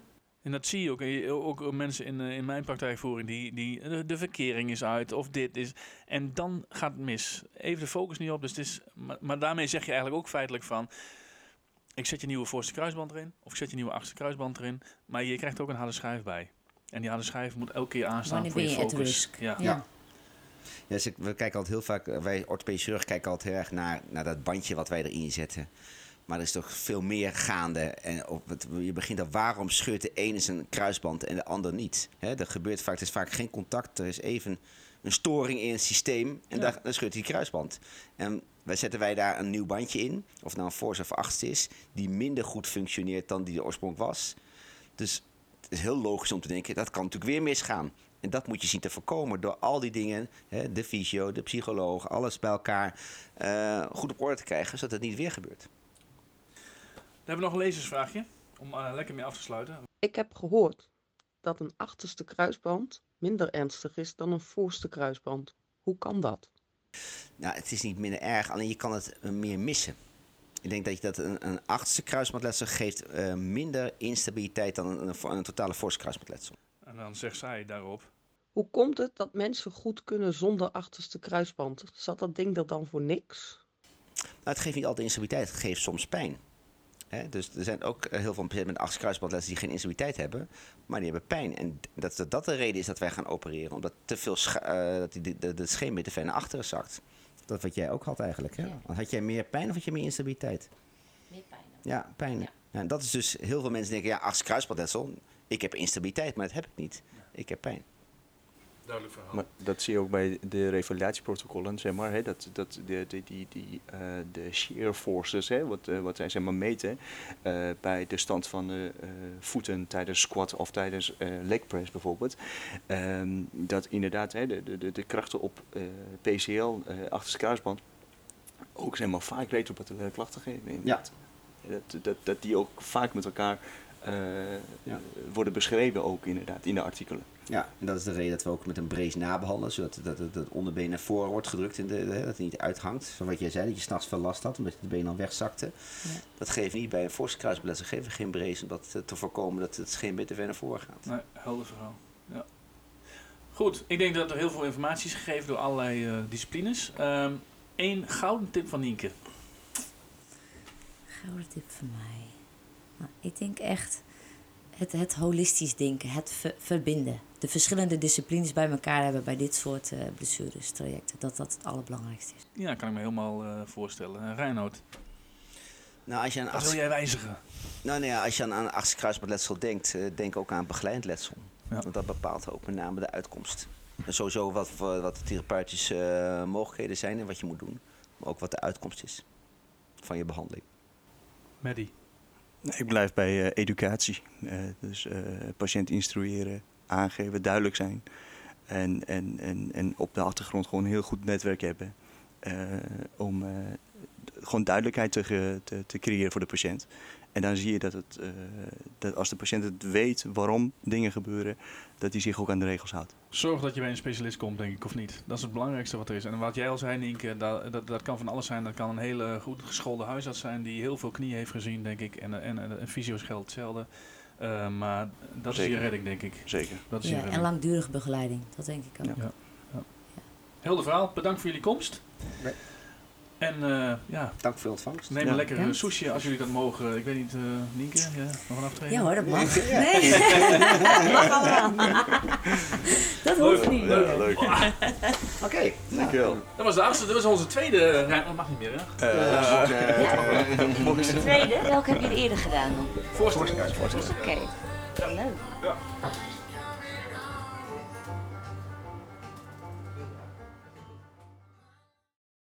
En dat zie je ook. En je- Ook mensen in, eh, in mijn praktijkvoering die, die de, de verkering is uit of dit is. En dan gaat het mis. Even de focus niet op. Dus het is, maar, maar daarmee zeg je eigenlijk ook feitelijk van. Ik zet je nieuwe voorste kruisband erin. Of ik zet je nieuwe achterste kruisband erin. Maar je krijgt ook een harde schijf bij. En die harde schijf moet elke keer aanstaan Wanneer voor ben je je at focus. risk? Ja. Ja. Ja, dus ik- we kijken altijd heel vaak, eh, wij orthopedische chirurgen kijken altijd heel erg naar, naar dat bandje wat wij erin zetten. Maar er is toch veel meer gaande. En op het, je begint dan, waarom scheurt de ene zijn kruisband en de ander niet? Hè, er gebeurt vaak, er is vaak geen contact, er is even een storing in het systeem en Ja. daar, dan scheurt die kruisband. En wij zetten wij daar een nieuw bandje in, of nou een force of 8 is, die minder goed functioneert dan die de oorsprong was. Dus het is heel logisch om te denken, dat kan natuurlijk weer misgaan. En dat moet je zien te voorkomen door al die dingen, hè, de fysio, de psycholoog, alles bij elkaar eh, goed op orde te krijgen, zodat het niet weer gebeurt. Dan hebben we nog een lezersvraagje. Om eh, lekker mee af te sluiten. Ik heb gehoord dat een achterste kruisband minder ernstig is dan een voorste kruisband. Hoe kan dat? Nou, het is niet minder erg, alleen je kan het eh, meer missen. Ik denk dat, je dat een, een achterste kruisbandletsel geeft eh, minder instabiliteit dan een, een, een totale forse kruisbandletsel. En dan zegt zij daarop. Hoe komt het dat mensen goed kunnen zonder achterste kruisband? Zat dat ding er dan voor niks? Nou, het geeft niet altijd instabiliteit, het geeft soms pijn. Hè, dus er zijn ook eh, heel veel patiënten met kruisbandletsel die geen instabiliteit hebben, maar die hebben pijn. En dat dat, dat de reden is dat wij gaan opereren, omdat te veel eh, dat die, de, de, de scheenbeen te ver naar achteren zakt. Dat wat jij ook had eigenlijk. Hè? Ja. Had jij meer pijn of had je meer instabiliteit? Meer pijn. Ja, pijn. Ja. Ja, en dat is dus, heel veel mensen denken, ja, kruisbandletsel, ik heb instabiliteit, maar dat heb ik niet. Ik heb pijn. Duidelijk verhaal. Maar dat zie je ook bij de revalidatieprotocollen, zeg maar. Hè, dat, dat de, de, die, die, eh, de shear forces, hè, wat, eh, wat zij zeg maar meten eh, bij de stand van de eh, voeten tijdens squat of tijdens eh leg press bijvoorbeeld. Ehm, dat inderdaad hè, de, de, de, de krachten op eh, PCL, eh achterste kruisband, ook zeg maar vaak retropaterale klachten geven. inderdaad. Dat, dat, dat die ook vaak met elkaar eh, Ja. worden beschreven ook inderdaad in de artikelen. Ja, en dat is de reden dat we ook met een brace nabehandelen, zodat dat, dat, dat onderbeen naar voren wordt gedrukt, in de, de- dat het niet uithangt. Van wat jij zei, dat je s'nachts veel last had, omdat je de been al wegzakte. Ja. Dat geven we niet bij een forse kruisbeletsel, geven we geen brace, om dat te voorkomen dat het geen te ver naar voren gaat. Nee, helder verhaal. Ja. Goed, ik denk dat er heel veel informatie is gegeven door allerlei eh, disciplines. Eén gouden tip van Nienke. Gouden tip van mij. Nou, ik denk echt het, het holistisch denken, het ver- verbinden. De verschillende disciplines bij elkaar hebben bij dit soort eh blessures, trajecten. Dat dat het allerbelangrijkste is. Ja, kan ik me helemaal eh, voorstellen. Uh, Reinoud, Nou, als je aan, wat wil jij wijzigen? nou, nou ja, als je aan, denkt, denk ook aan begeleid letsel. Ja. Want dat bepaalt ook met name de uitkomst. En sowieso wat, voor- wat de therapeutische eh, mogelijkheden zijn en wat je moet doen. Maar ook wat de uitkomst is van je behandeling. Maddie. Nee, Ik blijf bij eh, educatie. Eh, dus eh, patiënt instrueren, aangeven, duidelijk zijn. En, en, en, en op de achtergrond gewoon een heel goed netwerk hebben. eh, om eh, gewoon duidelijkheid te, te, te creëren voor de patiënt. En dan zie je dat, het, eh, dat als de patiënt het weet waarom dingen gebeuren, dat hij zich ook aan de regels houdt. Zorg dat je bij een specialist komt, denk ik, of niet. Dat is het belangrijkste wat er is. En wat jij al zei, Nienke, dat, dat, dat kan van alles zijn. Dat kan een hele goed geschoolde huisarts zijn die heel veel knieën heeft gezien, denk ik. En, en, en, en fysio's geldt hetzelfde. Eh, maar dat is je redding, denk ik. Zeker. Dat is je Ja, en langdurige begeleiding, dat denk ik ook. Ja. Helder verhaal. Bedankt voor jullie komst. Nee. En eh, ja, Dank voor je ontvangst. neem Ja. een lekker Ja. sushi als jullie dat mogen. Ik weet niet, eh Nienke, ja, nog een aftreden? Ja hoor, dat mag. Nee, dat mag allemaal. Dat hoeft niet. Ja, leuk. Oké. Dankjewel. Dat was de achtste, dat was onze tweede. Nee, dat mag niet meer, hè? Tweede, welke heb je eerder gedaan dan? Voorstel. Oké, leuk. Ja.